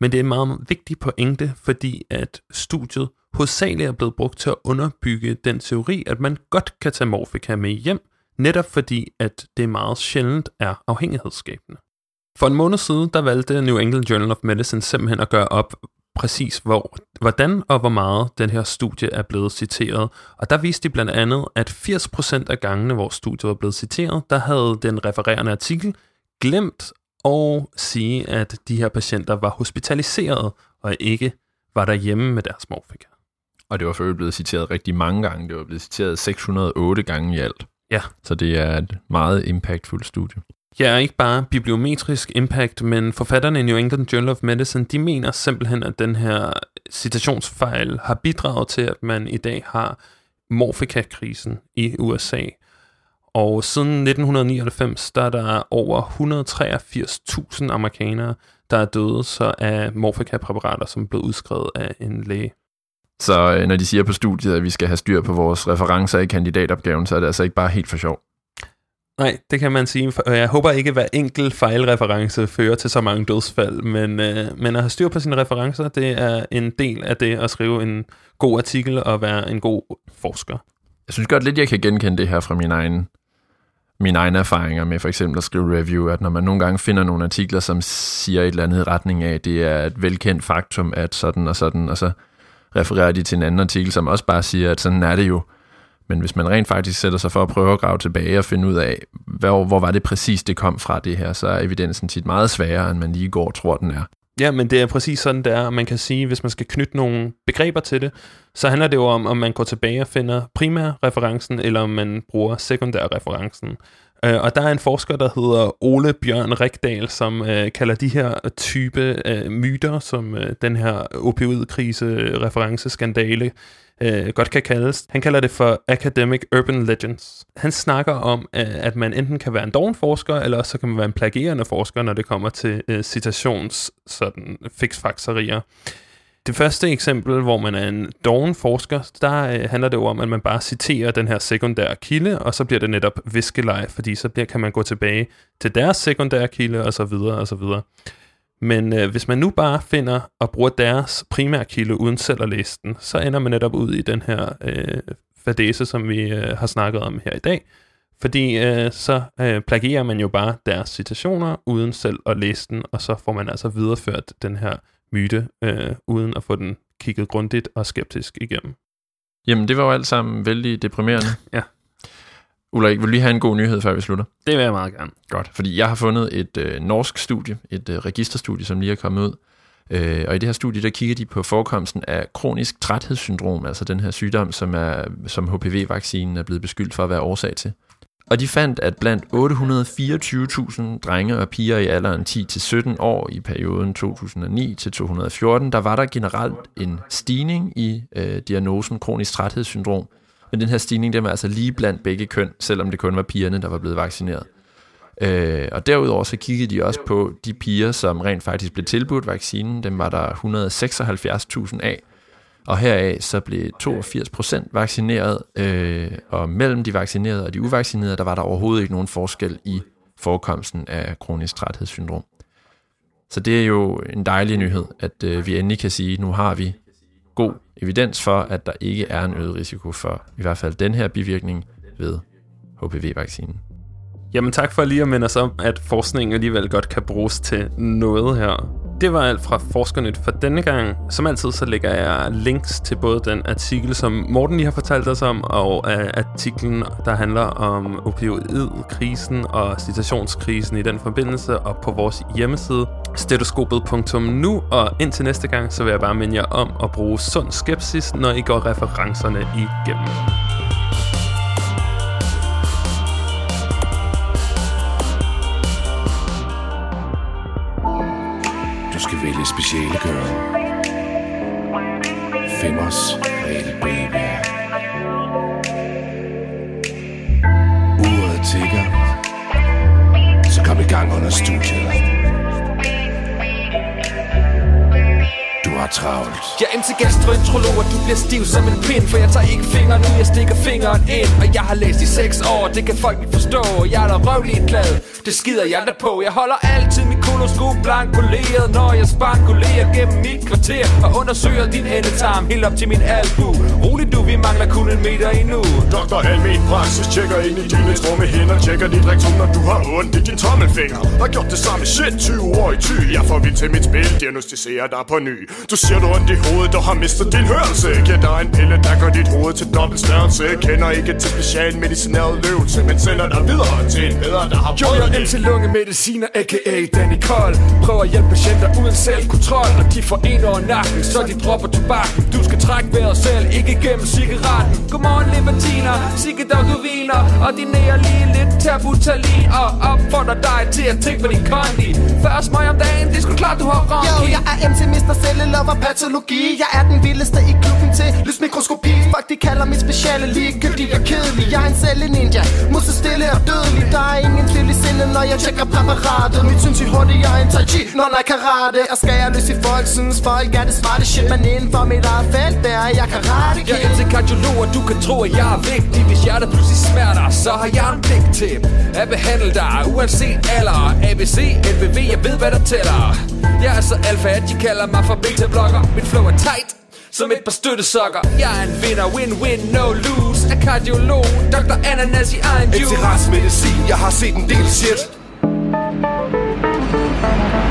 Men det er en meget vigtig pointe, fordi at studiet hovedsageligt er blevet brugt til at underbygge den teori, at man godt kan tage morfika med hjem, netop fordi, at det meget sjældent er afhængighedsskabende. For en måned siden, der valgte New England Journal of Medicine simpelthen at gøre op præcis, hvor, hvordan og hvor meget den her studie er blevet citeret. Og der viste de blandt andet, at 80% af gangene, hvor studiet var blevet citeret, der havde den refererende artikel glemt at sige, at de her patienter var hospitaliseret og ikke var derhjemme med deres morfika. Og det var for blevet citeret rigtig mange gange. Det var blevet citeret 608 gange i alt. Ja. Så det er et meget impactfuldt studie. Ja, ikke bare bibliometrisk impact, men forfatterne i New England Journal of Medicine, de mener simpelthen, at den her citationsfejl har bidraget til, at man i dag har morfika-krisen i USA. Og siden 1999, der er der over 183.000 amerikanere, der er døde så af morfika-præparater, som er blevet udskrevet af en læge. Så øh, når de siger på studiet, at vi skal have styr på vores referencer i kandidatopgaven, så er det altså ikke bare helt for sjov. Nej, det kan man sige. Jeg håber ikke, at hver enkelt fejlreference fører til så mange dødsfald, men, øh, men at have styr på sine referencer, det er en del af det at skrive en god artikel og være en god forsker. Jeg synes godt lidt, jeg kan genkende det her fra min egen, mine egne erfaringer med for eksempel at skrive review, at når man nogle gange finder nogle artikler, som siger et eller andet i retning af, at det er et velkendt faktum, at sådan og sådan, og så refererer de til en anden artikel, som også bare siger, at sådan er det jo, men hvis man rent faktisk sætter sig for at prøve at grave tilbage og finde ud af, hvor, hvor var det præcis, det kom fra det her, så er evidensen tit meget sværere, end man lige går og tror, den er. Ja, men det er præcis sådan, det er. Man kan sige, hvis man skal knytte nogle begreber til det, så handler det jo om, om man går tilbage og finder primærreferencen, eller om man bruger sekundærreferencen. Øh, og der er en forsker, der hedder Ole Bjørn Rigdal, som øh, kalder de her type øh, myter, som øh, den her opioidkrise-referenceskandale øh, godt kan kaldes. Han kalder det for Academic Urban Legends. Han snakker om, øh, at man enten kan være en doven forsker, eller så kan man være en plagierende forsker, når det kommer til øh, citations sådan, fiksfakserier. Det første eksempel, hvor man er en doven forsker, der øh, handler det jo om, at man bare citerer den her sekundære kilde, og så bliver det netop viskeleje, fordi så bliver, kan man gå tilbage til deres sekundære kilde, og så videre, og så videre. Men øh, hvis man nu bare finder og bruger deres primære kilde uden selv at læse den, så ender man netop ud i den her øh, fadese, som vi øh, har snakket om her i dag. Fordi øh, så øh, plagierer man jo bare deres citationer uden selv at læse den, og så får man altså videreført den her myte, øh, uden at få den kigget grundigt og skeptisk igennem. Jamen, det var jo alt sammen vældig deprimerende. ja. Ulrik, vil du lige have en god nyhed, før vi slutter? Det vil jeg meget gerne. Godt, fordi jeg har fundet et øh, norsk studie, et øh, registerstudie, som lige er kommet ud. Øh, og i det her studie, der kigger de på forekomsten af kronisk træthedssyndrom, altså den her sygdom, som, er, som HPV-vaccinen er blevet beskyldt for at være årsag til. Og de fandt, at blandt 824.000 drenge og piger i alderen 10-17 år i perioden 2009 til 2014, der var der generelt en stigning i øh, diagnosen kronisk træthedssyndrom. Men den her stigning, den var altså lige blandt begge køn, selvom det kun var pigerne, der var blevet vaccineret. Øh, og derudover så kiggede de også på de piger, som rent faktisk blev tilbudt vaccinen. Dem var der 176.000 af. Og heraf så blev 82 procent vaccineret, øh, og mellem de vaccinerede og de uvaccinerede, der var der overhovedet ikke nogen forskel i forekomsten af kronisk træthedssyndrom. Så det er jo en dejlig nyhed, at øh, vi endelig kan sige, at nu har vi god evidens for, at der ikke er en øget risiko for i hvert fald den her bivirkning ved HPV-vaccinen. Jamen tak for lige at minde os om, at forskningen alligevel godt kan bruges til noget her. Det var alt fra Forskernyt for denne gang. Som altid så lægger jeg links til både den artikel, som Morten lige har fortalt os om, og uh, artiklen, der handler om opioidkrisen og citationskrisen i den forbindelse, og på vores hjemmeside stetoskopet.nu. Og indtil næste gang, så vil jeg bare minde jer om at bruge sund skepsis, når I går referencerne igennem. Skal vælge speciale gøre. Femmers regel, baby. Uret tigger. Så kom i gang under studiet. Du har travlt. Jeg er MC gastroenterolog, og du bliver stiv som en pind For jeg tager ikke fingeren ud, jeg stikker fingeren ind Og jeg har læst i 6 år, det kan folk ikke forstå Jeg er da røvligt glad, det skider jeg da på Jeg holder altid mit koloskop blankoleret Når jeg spankulerer gennem mit kvarter Og undersøger din endetarm helt op til min albu. Rolig du, vi mangler kun en meter endnu. Dr. Almen Praksis tjekker ind i dine strumme hænder Tjekker dit rektum, når du har ondt i din tommelfinger. Har gjort det samme shit 20 år i ty Jeg får vild til mit spil, diagnostiserer dig på ny. Du siger du ondt i hovedet og har mistet din hørelse. Giver dig en pille, der gør dit hoved til dobbelt størrelse. Kender ikke til specialmedicineret løvelse Men sender dig videre til en bedre, der har Jo, jeg er MC Lunge Mediciner, a.k.a. Danny Kold Prøv at hjælpe patienter uden selvkontrol Og de får en over nakken, så de dropper tobakken. Du skal trække vejret selv, ikke gennem cigaretten. Godmorgen, libertiner, sikke dog du viner. Ordinerer lige lidt tabutalin Og opfordrer dig til at tænke på din kondi Først mig om dagen, det er sgu klart, du har ronki Jo, jeg er MC Mr. Cellelover Patologi. Jeg er den vildeste i klubben til lysmikroskopi. Fuck, de kalder mit speciale ligegyldigt og kedelig. Jeg er en celle ninja, musse stille og dødelig. Der er ingen tvivl i sindet, når jeg tjekker præparatet. Mit sindssygt hurtigt, jeg er en tai chi, når jeg karate. Og skal jeg løse i folk, synes folk er det smarte shit Men inden for mit eget felt, der er jeg karate Jeg er MC kardiolog, og du kan tro, at jeg er vigtig. Hvis hjertet pludselig smerter, så har jeg en pligt til At behandle dig, uanset alder. ABC, NBV, jeg ved hvad der tæller. Jeg er så alfa, at de kalder mig for beta-blokker Mit flow er tight som et par støttesokker. Jeg er en vinder, win-win, no lose. Er kardiolog, Dr. Ananas i egen juice. MC retsmedicin, jeg har set en del shit Ja.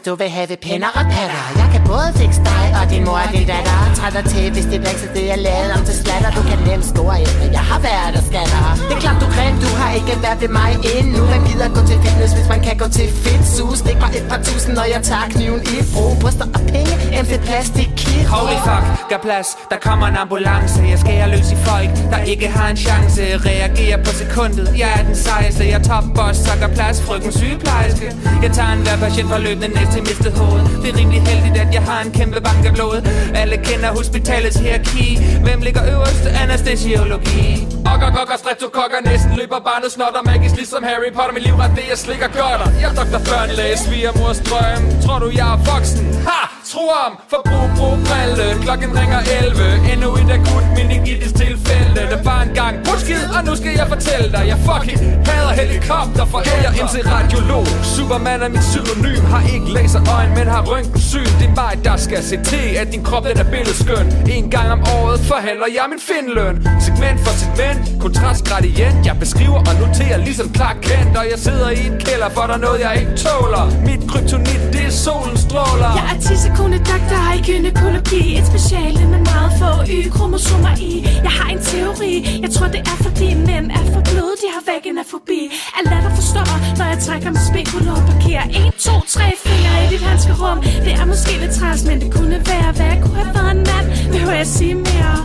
Hvis du vil have pinder og patter. Jeg kan både fikse dig og din mor og din datter. Træd til, hvis det bliver det er lavet om til slatter Du kan nemt score efter, jeg har været og skatter. Det er klart du grim, du har ikke været ved mig endnu. Hvem gider gå til fitness, hvis man kan gå til fit sus Stik mig et par tusind, når jeg tager kniven i brug. Bryster og penge, MC plastik kit. Holy fuck, gør plads, der kommer en ambulance. Jeg skærer løs i folk, der ikke har en chance. Reagerer på sekundet, jeg er den sejeste. Jeg er topboss, så gør plads, frygten sygeplejerske. Jeg tager en hver patient fra løbende næste til mistet hovedet. Det er rimelig heldigt, at jeg har en kæmpe bank af blod. Alle kender hospitalets hierarki. Hvem ligger øverst? Anæstesiologi Okker, kokker, streptokokker Næsten løber barnet snotter Magisk ligesom Harry Potter. Min livret, det jeg slikker godter Jeg er doktor børnelæge, svigermors drøm. Tror du, jeg er voksen? Ha! Tro om, forbrug, brug, brille. Klokken ringer 11 Endnu et akut meningitis tilfælde. Det var en gang. Brudskid, og nu skal jeg fortælle dig. Jeg fucking hader helikopter. For Jeg er til radiolog Superman er mit pseudonym Har ikke laserøjen, men har røntgensyn Det er mig, der skal se til At din krop, den er billedskøn. En gang om året forhandler jeg min finløn Segment for segment, Kontrastgradient, Jeg beskriver og noterer ligesom Clark Kent. Og jeg sidder i en kælder, for der er noget jeg ikke tåler. Mit kryptonit, det er solens stråler. Jeg er 10 sekunder doktor i gynækologi. Et speciale med meget få Y-kromosomer i. Jeg har en teori. Jeg tror det er fordi mænd er for bløde. De har vaginafobi Er let at forstå Når jeg trækker med spekulum og parkerer 1, 2, 3 fingre i dit handskerum Det er måske lidt træls Men det kunne være Hvad jeg kunne have været en mand. Behøver jeg sige mere?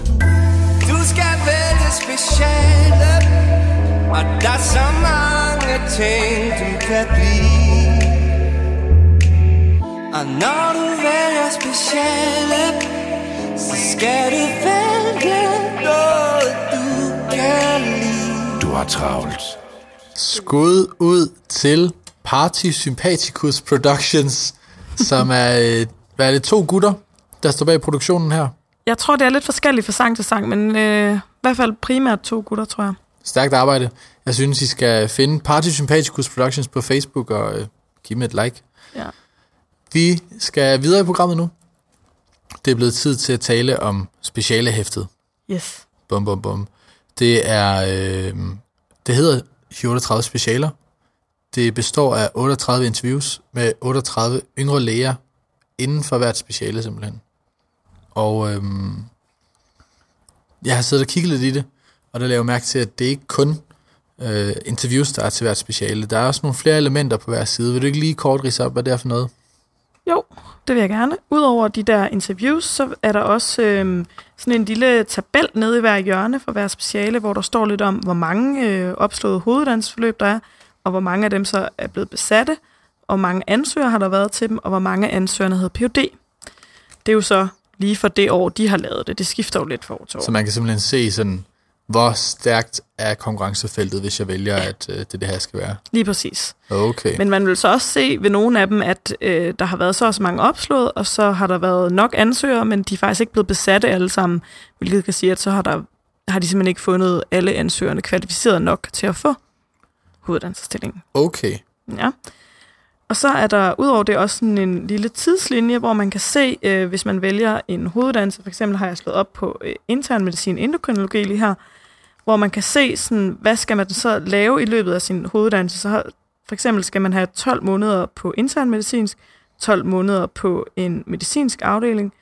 Skal vælge speciale Og der er så mange ting du kan blive Og når du vælger speciale Så skal du vælge noget du kan lide Du har travlt. Skud ud til Party Sympathicus Productions, som er, øh, hvad er det, to gutter, der står bag produktionen her. Jeg tror, det er lidt forskelligt fra sang til sang, men øh, i hvert fald primært to gutter, tror jeg. Stærkt arbejde. Jeg synes, I skal finde Party Sympathicus Productions på Facebook og øh, give dem et like. Ja. Vi skal videre i programmet nu. Det er blevet tid til at tale om specialehæftet. Yes. Bum, bum, bum. Det er, øh, det hedder 38 specialer. Det består af 38 interviews med 38 yngre læger inden for hvert speciale simpelthen. Og øhm, jeg har siddet og kigget lidt i det, og der laver mærke til, at det ikke kun øh, interviews, der er til hvert speciale. Der er også nogle flere elementer på hver side. Vil du ikke lige kort rise op, hvad det er for noget? Jo, det vil jeg gerne. Udover de der interviews, så er der også øh, sådan en lille tabel nede i hver hjørne for hver speciale, hvor der står lidt om, hvor mange øh, opslåede hoveduddannelsesforløb der er, og hvor mange af dem så er blevet besatte, og hvor mange ansøgere har der været til dem, og hvor mange ansøgerne havde Ph.D. Det er jo så lige for det år, de har lavet det. Det skifter jo lidt for år til år. Så man kan simpelthen se sådan, hvor stærkt er konkurrencefeltet, hvis jeg vælger, at øh, det det her skal være. Lige præcis. Okay. Men man vil så også se ved nogle af dem, at øh, der har været så også mange opslået, og så har der været nok ansøgere, men de er faktisk ikke blevet besatte alle sammen, hvilket kan sige, at så har, der, har de simpelthen ikke fundet alle ansøgerne kvalificeret nok til at få hoveduddannelsesstillingen. Okay. Ja. Og så er der udover det også sådan en lille tidslinje, hvor man kan se, øh, hvis man vælger en hoveduddannelse, for eksempel har jeg slået op på øh, intern medicin endokrinologi lige her, hvor man kan se, sådan, hvad skal man så lave i løbet af sin hoveduddannelse. Så har, for eksempel skal man have 12 måneder på intern medicinsk, 12 måneder på en medicinsk afdeling,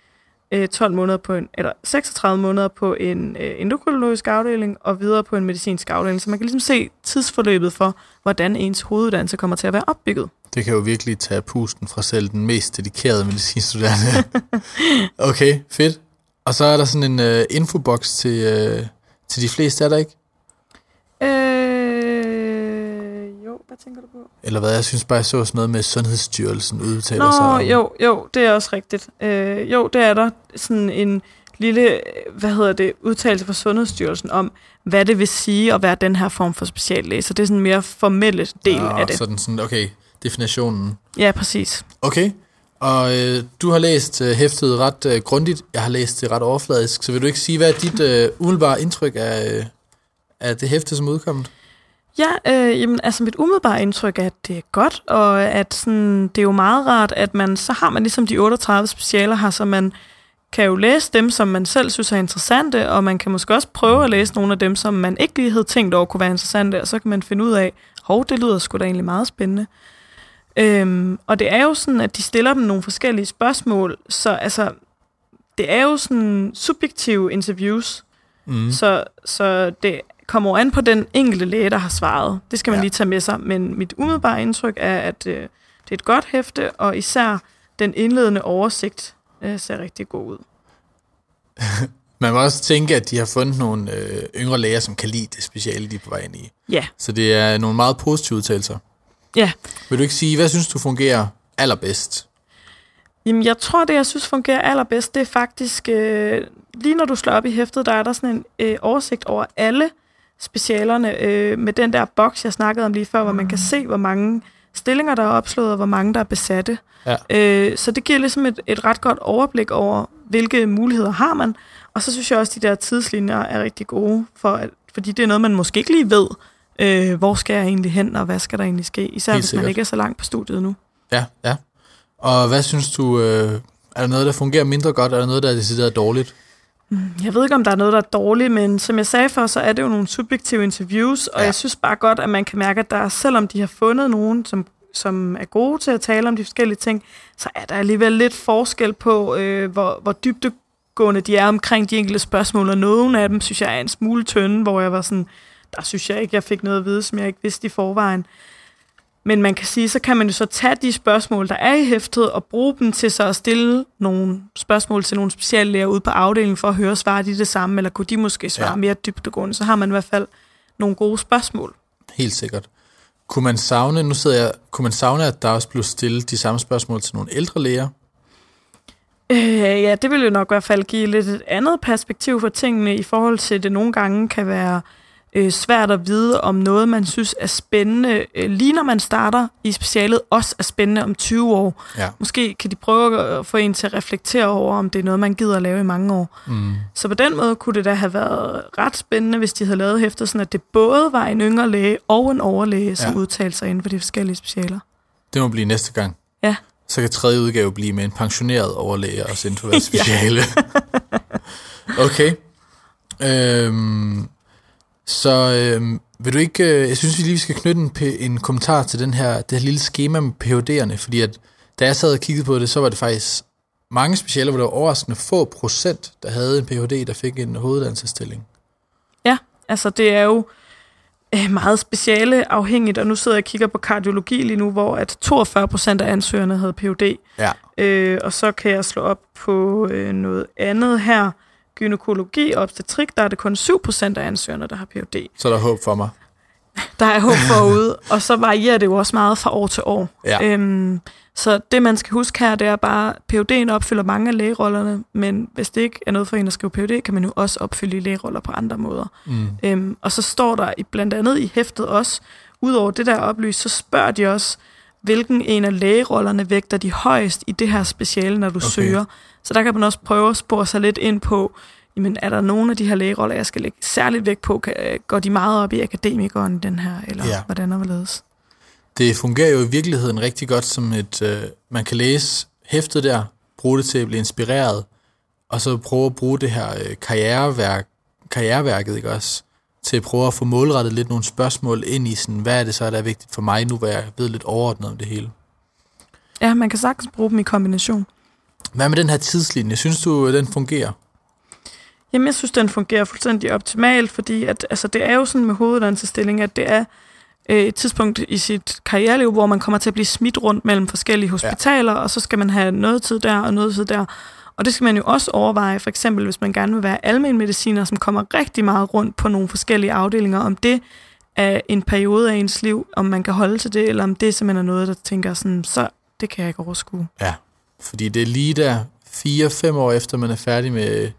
øh, 12 måneder på en, eller 36 måneder på en øh, endokrinologisk afdeling, og videre på en medicinsk afdeling. Så man kan ligesom se tidsforløbet for, hvordan ens hoveduddannelse kommer til at være opbygget. Det kan jo virkelig tage pusten fra selv den mest dedikerede medicinstuderende. (laughs) okay, fedt. Og så er der sådan en uh, infobox til, uh, til de fleste, er der ikke? Øh, jo, hvad tænker du på? Eller hvad, jeg synes bare, jeg så sådan noget med Sundhedsstyrelsen udtaler Nå, sig om. jo, jo, det er også rigtigt. Øh, jo, det er der sådan en lille, hvad hedder det, udtalelse fra Sundhedsstyrelsen om, hvad det vil sige at være den her form for speciallæge. Så det er sådan en mere formelle del Nå, af det. Sådan, sådan, okay, definitionen. Ja, præcis. Okay, og øh, du har læst øh, hæftet ret øh, grundigt. Jeg har læst det ret overfladisk. Så vil du ikke sige, hvad er dit øh, umiddelbare indtryk af, øh, af det hæfte, som er udkommet? Ja, øh, jamen, altså mit umiddelbare indtryk er, at det er godt, og at sådan, det er jo meget rart, at man, så har man ligesom de 38 specialer her, så man kan jo læse dem, som man selv synes er interessante, og man kan måske også prøve at læse nogle af dem, som man ikke lige havde tænkt over kunne være interessante, og så kan man finde ud af, hov, det lyder sgu da egentlig meget spændende. Øhm, og det er jo sådan, at de stiller dem nogle forskellige spørgsmål, så altså, det er jo sådan subjektive interviews, Mm. så, så det kommer an på den enkelte læge, der har svaret. Det skal man ja. lige tage med sig. Men mit umiddelbare indtryk er, at øh, det er et godt hæfte, og især den indledende oversigt øh, ser rigtig god ud. (laughs) Man må også tænke, at de har fundet nogle øh, yngre læger, som kan lide det speciale, de er på vej ind i. Ja. Så det er nogle meget positive udtalelser. Ja. Vil du ikke sige, hvad synes du fungerer allerbedst? Jamen, jeg tror, det, jeg synes fungerer allerbedst, det er faktisk, øh, lige når du slår op i hæftet, der er der sådan en øh, oversigt over alle specialerne, øh, med den der boks, jeg snakkede om lige før, hvor man kan se, hvor mange stillinger, der er opslået, og hvor mange, der er besatte. Ja. Øh, så det giver ligesom et, et ret godt overblik over, hvilke muligheder har man. Og så synes jeg også, at de der tidslinjer er rigtig gode, for at, fordi det er noget, man måske ikke lige ved, øh, hvor skal jeg egentlig hen, og hvad skal der egentlig ske, især Helt hvis sikkert. man ikke er så langt på studiet nu. Ja, ja. Og hvad synes du, øh, er der noget, der fungerer mindre godt, er der noget, der er decideret dårligt? Jeg ved ikke, om der er noget, der er dårligt, men som jeg sagde før, så er det jo nogle subjektive interviews, og ja. jeg synes bare godt, at man kan mærke, at der, selvom de har fundet nogen, som, som er gode til at tale om de forskellige ting, så er der alligevel lidt forskel på, øh, hvor, hvor dybdegående de er omkring de enkelte spørgsmål, og nogle af dem synes jeg er en smule tynde, hvor jeg var sådan, der synes jeg ikke, jeg fik noget at vide, som jeg ikke vidste i forvejen. Men man kan sige, så kan man jo så tage de spørgsmål, der er i hæftet, og bruge dem til så at stille nogle spørgsmål til nogle speciallæger ude på afdelingen, for at høre, svarer de det samme, eller kunne de måske svare Ja. mere dybdegående. Så har man i hvert fald nogle gode spørgsmål. Helt sikkert. Kunne man savne, nu sidder jeg, kunne man savne, at der også blev stillet de samme spørgsmål til nogle ældre læger? Øh, ja, det vil jo nok i hvert fald give lidt et andet perspektiv for tingene, i forhold til, at det nogle gange kan være øh, svært at vide, om noget, man synes er spændende, øh, lige når man starter i specialet, også er spændende om 20 år. Ja. Måske kan de prøve at få en til at reflektere over, om det er noget, man gider at lave i mange år. Mm. Så på den måde kunne det da have været ret spændende, hvis de havde lavet hæftet sådan, at det både var en yngre læge og en overlæge, som ja. udtalte sig inden for de forskellige specialer. Det må blive næste gang. Ja. Så kan tredje udgave blive med en pensioneret overlæge også inden for hver (laughs) speciale. (laughs) okay. Øhm, så øhm, vil du ikke, øh, jeg synes vi lige skal knytte en, en kommentar til den her, det her lille schema med PhD'erne, fordi at, da jeg sad og kiggede på det, så var det faktisk mange specialer, hvor der var overraskende få procent, der havde en Ph.D., der fik en hoveduddannelsesstilling. Ja, altså det er jo øh, meget speciale afhængigt, og nu sidder jeg og kigger på kardiologi lige nu, hvor at 42 procent af ansøgerne havde Ph.D. Ja. Øh, og så kan jeg slå op på øh, noget andet her. Gynækologi og obstetrik, der er det kun 7 procent af ansøgerne, der har Ph.D. Så er der håb for mig. (laughs) Der er håb forude, (laughs) og så varierer det jo også meget fra år til år. Ja. Øhm, så det, man skal huske her, det er bare, at PUD'en opfylder mange af lægerollerne, men hvis det ikke er noget for en at skrive PUD, kan man jo også opfylde lægeroller på andre måder. Mm. Øhm, og så står der i, blandt andet i hæftet også, udover det der oplyst, så spørger de også, hvilken en af lægerollerne vægter de højst i det her speciale, når du Okay. søger. Så der kan man også prøve at spore sig lidt ind på, jamen er der nogle af de her lægeroller, jeg skal lægge særligt vægt på? Kan, går de meget op i akademikeren, den her, eller ja. hvordan og hvorledes? Det fungerer jo i virkeligheden rigtig godt som et, øh, man kan læse hæftet der, bruge det til at blive inspireret, og så prøve at bruge det her øh, karriereværk, karriereværket, ikke også, til at prøve at få målrettet lidt nogle spørgsmål ind i sådan, hvad er det så, der er vigtigt for mig nu, hvor jeg ved lidt overordnet om det hele. Ja, man kan sagtens bruge dem i kombination. Hvad med den her tidslinje? Synes du, den fungerer? Jamen, jeg synes, den fungerer fuldstændig optimalt, fordi at, altså, det er jo sådan med hoveduddannelsesstilling, at det er øh, et tidspunkt i sit karriereliv, hvor man kommer til at blive smidt rundt mellem forskellige hospitaler, ja. og så skal man have noget tid der og noget tid der. Og det skal man jo også overveje, for eksempel hvis man gerne vil være almen mediciner, som kommer rigtig meget rundt på nogle forskellige afdelinger, om det er en periode af ens liv, om man kan holde til det, eller om det simpelthen er noget, der tænker sådan, så det kan jeg ikke overskue. Ja, fordi det er lige der, fire-fem år efter man er færdig med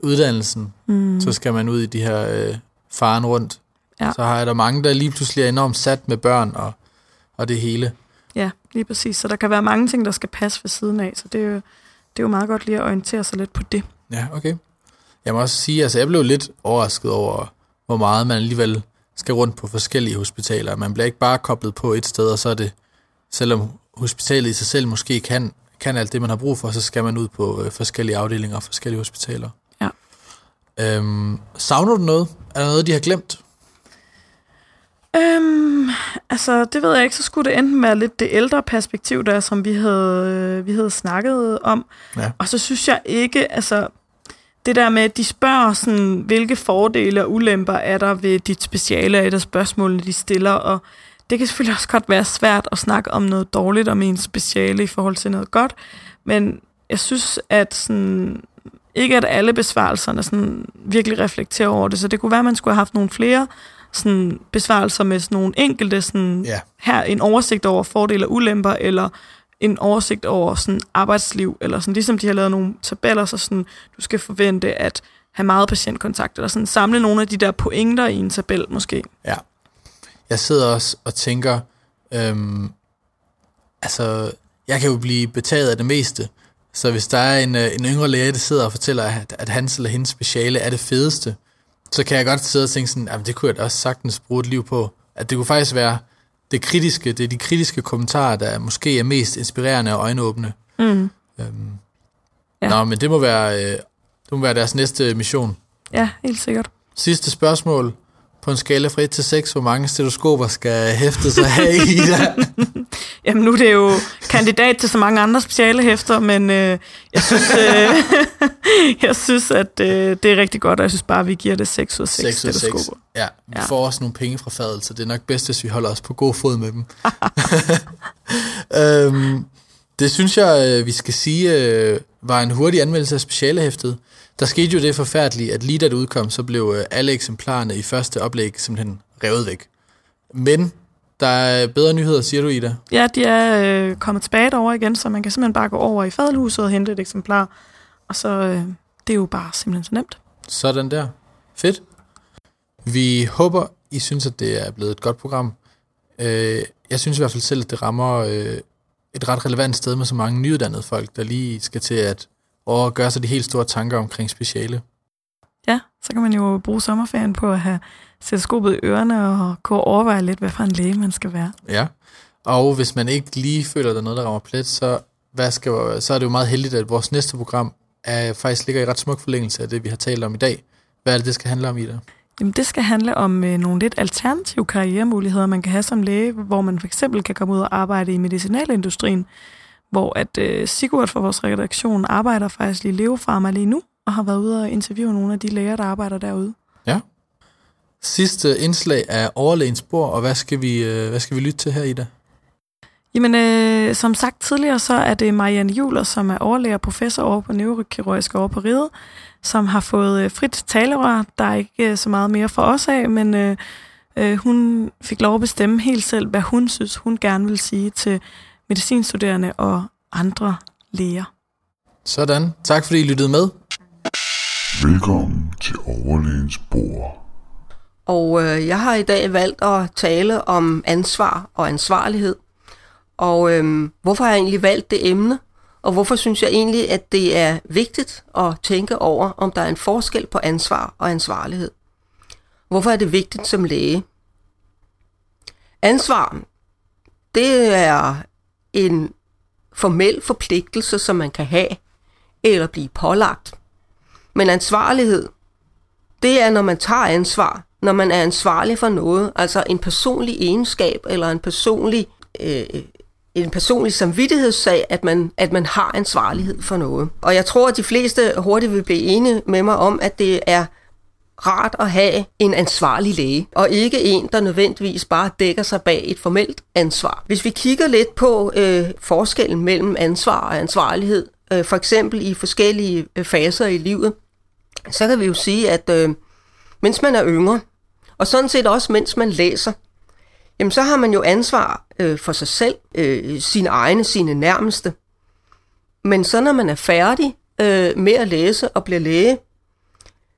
uddannelsen, Mm. så skal man ud i de her øh, faren rundt. Ja. Så har jeg der mange, der lige pludselig er enormt sat med børn og, og det hele. Ja, lige præcis. Så der kan være mange ting, der skal passe ved siden af, så det er jo, det er jo meget godt lige at orientere sig lidt på det. Ja, okay. Jeg må også sige, altså jeg blev lidt overrasket over, hvor meget man alligevel skal rundt på forskellige hospitaler. Man bliver ikke bare koblet på et sted, og så er det, selvom hospitalet i sig selv måske kan, kan alt det, man har brug for, så skal man ud på øh, forskellige afdelinger og forskellige hospitaler. Ja. Øhm, savner du noget? Er der noget, de har glemt? Øhm, altså, det ved jeg ikke. Så skulle det enten være lidt det ældre perspektiv, der som vi havde, øh, vi havde snakket om. Ja. Og så synes jeg ikke, altså, det der med, at de spørger sådan, hvilke fordele og ulemper er der ved dit speciale, er et af spørgsmålene, de stiller, og det kan selvfølgelig også godt være svært at snakke om noget dårligt om ens speciale i forhold til noget godt, men jeg synes, at sådan, ikke at alle besvarelserne sådan virkelig reflekterer over det, så det kunne være, at man skulle have haft nogle flere sådan besvarelser med sådan nogle enkelte, sådan, Ja. her en oversigt over fordele og ulemper, eller en oversigt over sådan arbejdsliv, eller sådan, ligesom de har lavet nogle tabeller, så sådan, du skal forvente at have meget patientkontakt, eller sådan samle nogle af de der pointer i en tabel måske. Ja. Jeg sidder også og tænker, øhm, altså, jeg kan jo blive betaget af det meste. Så hvis der er en, øh, en yngre læge, der sidder og fortæller, at, at hans eller hendes speciale er det fedeste, så kan jeg godt sidde og tænke sådan, at det kunne jeg da også sagtens bruge et liv på. At det kunne faktisk være det kritiske, det er de kritiske kommentarer, der måske er mest inspirerende og øjenåbne. Mm. Øhm, Ja. Nå, men det må, være, øh, det må være deres næste mission. Ja, helt sikkert. Sidste spørgsmål. På en skala fra 1 til 6, hvor mange stetoskoper skal hæfte sig have i der? (laughs) Jamen nu er det jo kandidat til så mange andre speciale hæfter, men øh, jeg synes, øh, (laughs) jeg synes at øh, det er rigtig godt, og jeg synes bare, at vi giver det 6 ud af 6 6 ud af 6. stetoskoper. Ja, vi Ja. ja. får også nogle penge fra fadet, så det er nok bedst, hvis vi holder os på god fod med dem. (laughs) øhm, det synes jeg, øh, vi skal sige, øh, var en hurtig anmeldelse af specialehæftet. Der skete jo det forfærdelige, at lige da det udkom, så blev øh, alle eksemplarerne i første oplæg simpelthen revet væk. Men der er bedre nyheder, siger du, Ida? Ja, de er øh, kommet tilbage derover igen, så man kan simpelthen bare gå over i fadelhuset og hente et eksemplar. Og så øh, det er jo bare simpelthen så nemt. Sådan der. Fedt. Vi håber, I synes, at det er blevet et godt program. Øh, jeg synes i hvert fald selv, at det rammer øh, et ret relevant sted med så mange nyuddannede folk, der lige skal til at over gøre sig de helt store tanker omkring speciale. Ja, så kan man jo bruge sommerferien på at have stetoskopet i ørerne og gå og overveje lidt, hvad for en læge man skal være. Ja. Og hvis man ikke lige føler, at der er noget, der rammer plet, så, hvad skal, så er det jo meget heldigt, at vores næste program er, faktisk ligger i ret smuk forlængelse af det, vi har talt om i dag. Hvad er det, det skal handle om, Ida? Jamen, det skal handle om øh, nogle lidt alternative karrieremuligheder, man kan have som læge, hvor man for eksempel kan komme ud og arbejde i medicinalindustrien, hvor at øh, Sigurd fra vores redaktion arbejder faktisk i Leo Pharma lige nu, og har været ude og interviewe nogle af de læger, der arbejder derude. Ja. Sidste indslag er overlægens spor, og hvad skal vi, øh, hvad skal vi lytte til her, Ida? Jamen, øh, som sagt tidligere, så er det Marianne Juler, som er overlæger og professor over på neurokirurgisk over på Riget, som har fået øh, frit talerør. Der er ikke øh, så meget mere for os af, men øh, øh, hun fik lov at bestemme helt selv, hvad hun synes, hun gerne vil sige til medicinstuderende og andre læger. Sådan. Tak fordi I lyttede med. Velkommen til overlægens bord. Og øh, jeg har i dag valgt at tale om ansvar og ansvarlighed. Og øh, hvorfor har jeg egentlig valgt det emne? Og hvorfor synes jeg egentlig, at det er vigtigt at tænke over, om der er en forskel på ansvar og ansvarlighed? Hvorfor er det vigtigt som læge? Ansvar, det er en formel forpligtelse, som man kan have eller blive pålagt. Men ansvarlighed, det er, når man tager ansvar, når man er ansvarlig for noget, altså en personlig egenskab eller en personlig, øh, en personlig samvittighedssag, at man, at man har ansvarlighed for noget. Og jeg tror, at de fleste hurtigt vil blive enige med mig om, at det er rart at have en ansvarlig læge, og ikke en, der nødvendigvis bare dækker sig bag et formelt ansvar. Hvis vi kigger lidt på øh, forskellen mellem ansvar og ansvarlighed, øh, for eksempel i forskellige øh, faser i livet, så kan vi jo sige, at øh, mens man er yngre, og sådan set også mens man læser, jamen så har man jo ansvar øh, for sig selv, øh, sine egne, sine nærmeste. Men så når man er færdig øh, med at læse og bliver læge,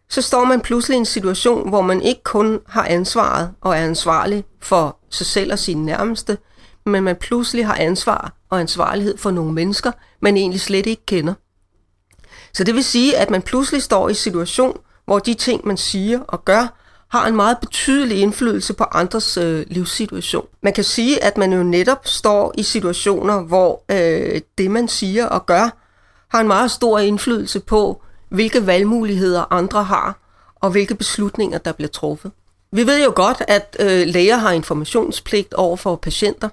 så står man pludselig i en situation, hvor man ikke kun har ansvaret og er ansvarlig for sig selv og sine nærmeste, men man pludselig har ansvar og ansvarlighed for nogle mennesker, man egentlig slet ikke kender. Så det vil sige, at man pludselig står i en situation, hvor de ting, man siger og gør, har en meget betydelig indflydelse på andres øh, livssituation. Man kan sige, at man jo netop står i situationer, hvor øh, det, man siger og gør, har en meget stor indflydelse på, hvilke valgmuligheder andre har, og hvilke beslutninger, der bliver truffet. Vi ved jo godt, at øh, læger har informationspligt over for patienter,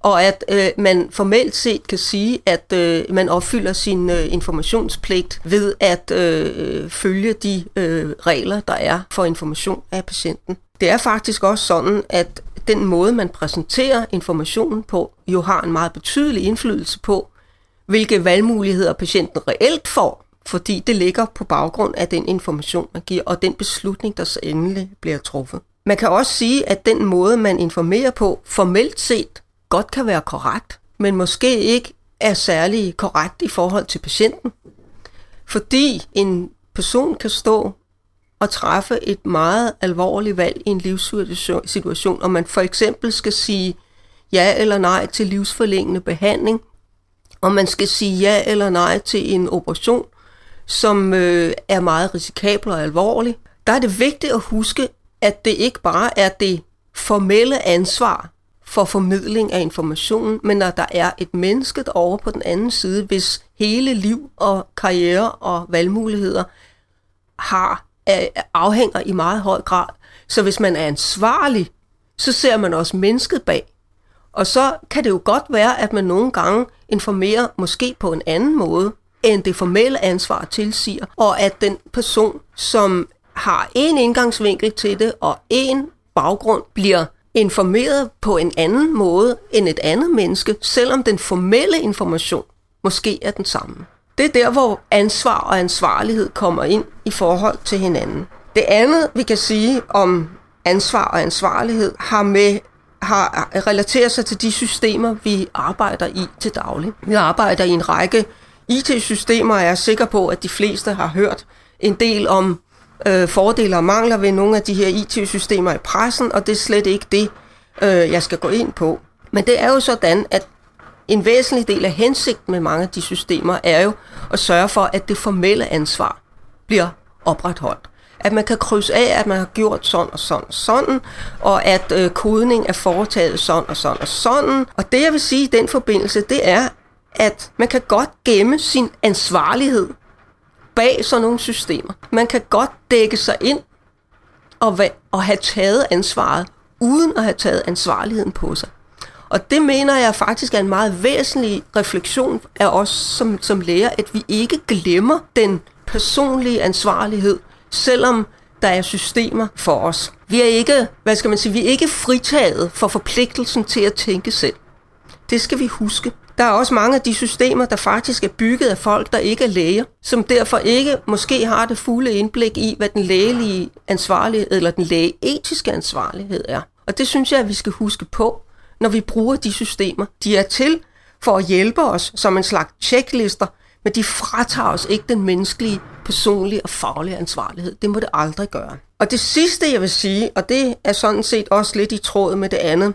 og at øh, man formelt set kan sige, at øh, man opfylder sin øh, informationspligt ved at øh, øh, følge de øh, regler, der er for information af patienten. Det er faktisk også sådan, at den måde, man præsenterer informationen på, jo har en meget betydelig indflydelse på, hvilke valgmuligheder patienten reelt får, fordi det ligger på baggrund af den information, man giver, og den beslutning, der så endelig bliver truffet. Man kan også sige, at den måde, man informerer på, formelt set godt kan være korrekt, men måske ikke er særlig korrekt i forhold til patienten. Fordi en person kan stå og træffe et meget alvorligt valg i en livssituation, og man for eksempel skal sige ja eller nej til livsforlængende behandling, og man skal sige ja eller nej til en operation, som øh, er meget risikabel og alvorlig. Der er det vigtigt at huske, at det ikke bare er det formelle ansvar for formidling af information, men når der er et menneske over på den anden side, hvis hele liv og karriere og valgmuligheder har afhænger i meget høj grad. Så hvis man er ansvarlig, så ser man også mennesket bag. Og så kan det jo godt være, at man nogle gange informerer måske på en anden måde, end det formelle ansvar tilsiger, og at den person, som har en indgangsvinkel til det og en baggrund, bliver informeret på en anden måde end et andet menneske, selvom den formelle information måske er den samme. Det er der, hvor ansvar og ansvarlighed kommer ind i forhold til hinanden. Det andet, vi kan sige om ansvar og ansvarlighed, har med har relateret sig til de systemer, vi arbejder i til daglig. Vi arbejder i en række IT-systemer, og jeg er sikker på, at de fleste har hørt en del om øh, fordele og mangler ved nogle af de her IT-systemer i pressen, og det er slet ikke det, øh, jeg skal gå ind på. Men det er jo sådan, at en væsentlig del af hensigten med mange af de systemer er jo at sørge for, at det formelle ansvar bliver opretholdt. At man kan krydse af, at man har gjort sådan og sådan og sådan, og at øh, kodning er foretaget sådan og sådan og sådan. Og det jeg vil sige i den forbindelse, det er, at man kan godt gemme sin ansvarlighed bag sådan nogle systemer. Man kan godt dække sig ind og, og have taget ansvaret, uden at have taget ansvarligheden på sig. Og det mener jeg faktisk er en meget væsentlig refleksion af os som, som lærer, at vi ikke glemmer den personlige ansvarlighed, selvom der er systemer for os. Vi er ikke, hvad skal man sige, vi er ikke fritaget for forpligtelsen til at tænke selv. Det skal vi huske. Der er også mange af de systemer, der faktisk er bygget af folk, der ikke er læger, som derfor ikke måske har det fulde indblik i, hvad den lægelige ansvarlighed eller den lægeetiske ansvarlighed er. Og det synes jeg, at vi skal huske på, når vi bruger de systemer. De er til for at hjælpe os som en slags checklister, men de fratager os ikke den menneskelige, personlige og faglige ansvarlighed. Det må det aldrig gøre. Og det sidste, jeg vil sige, og det er sådan set også lidt i tråd med det andet,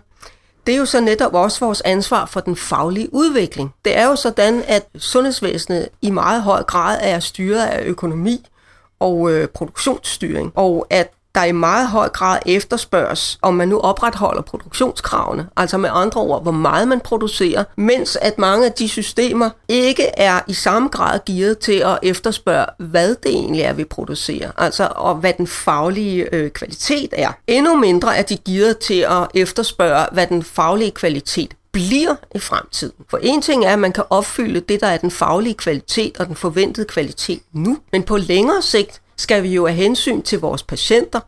det er jo så netop også vores ansvar for den faglige udvikling. Det er jo sådan, at sundhedsvæsenet i meget høj grad er styret af økonomi og øh, produktionsstyring, og at der i meget høj grad efterspørges, om man nu opretholder produktionskravene, altså med andre ord, hvor meget man producerer, mens at mange af de systemer ikke er i samme grad gearet til at efterspørge, hvad det egentlig er, vi producerer, altså og hvad den faglige øh, kvalitet er. Endnu mindre er de gearet til at efterspørge, hvad den faglige kvalitet bliver i fremtiden. For en ting er, at man kan opfylde det, der er den faglige kvalitet og den forventede kvalitet nu, men på længere sigt skal vi jo have hensyn til vores patienter,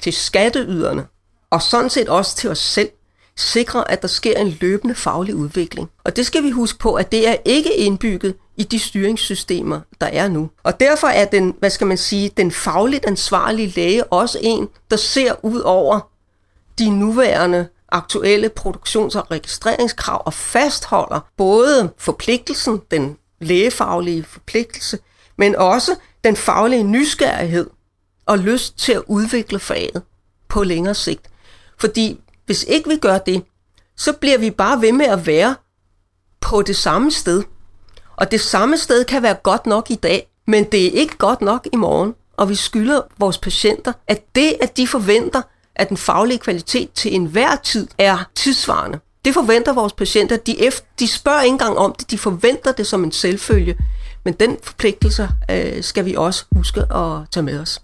til skatteyderne, og sådan set også til os selv, sikre, at der sker en løbende faglig udvikling. Og det skal vi huske på, at det er ikke indbygget i de styringssystemer, der er nu. Og derfor er den, hvad skal man sige, den fagligt ansvarlige læge også en, der ser ud over de nuværende aktuelle produktions- og registreringskrav og fastholder både forpligtelsen, den lægefaglige forpligtelse, men også den faglige nysgerrighed og lyst til at udvikle faget på længere sigt. Fordi hvis ikke vi gør det, så bliver vi bare ved med at være på det samme sted. Og det samme sted kan være godt nok i dag, men det er ikke godt nok i morgen. Og vi skylder vores patienter, at det, at de forventer, at den faglige kvalitet til enhver tid er tidsvarende. Det forventer vores patienter. De, efter, de spørger ikke engang om det, de forventer det som en selvfølge. Men den forpligtelse øh, skal vi også huske at tage med os.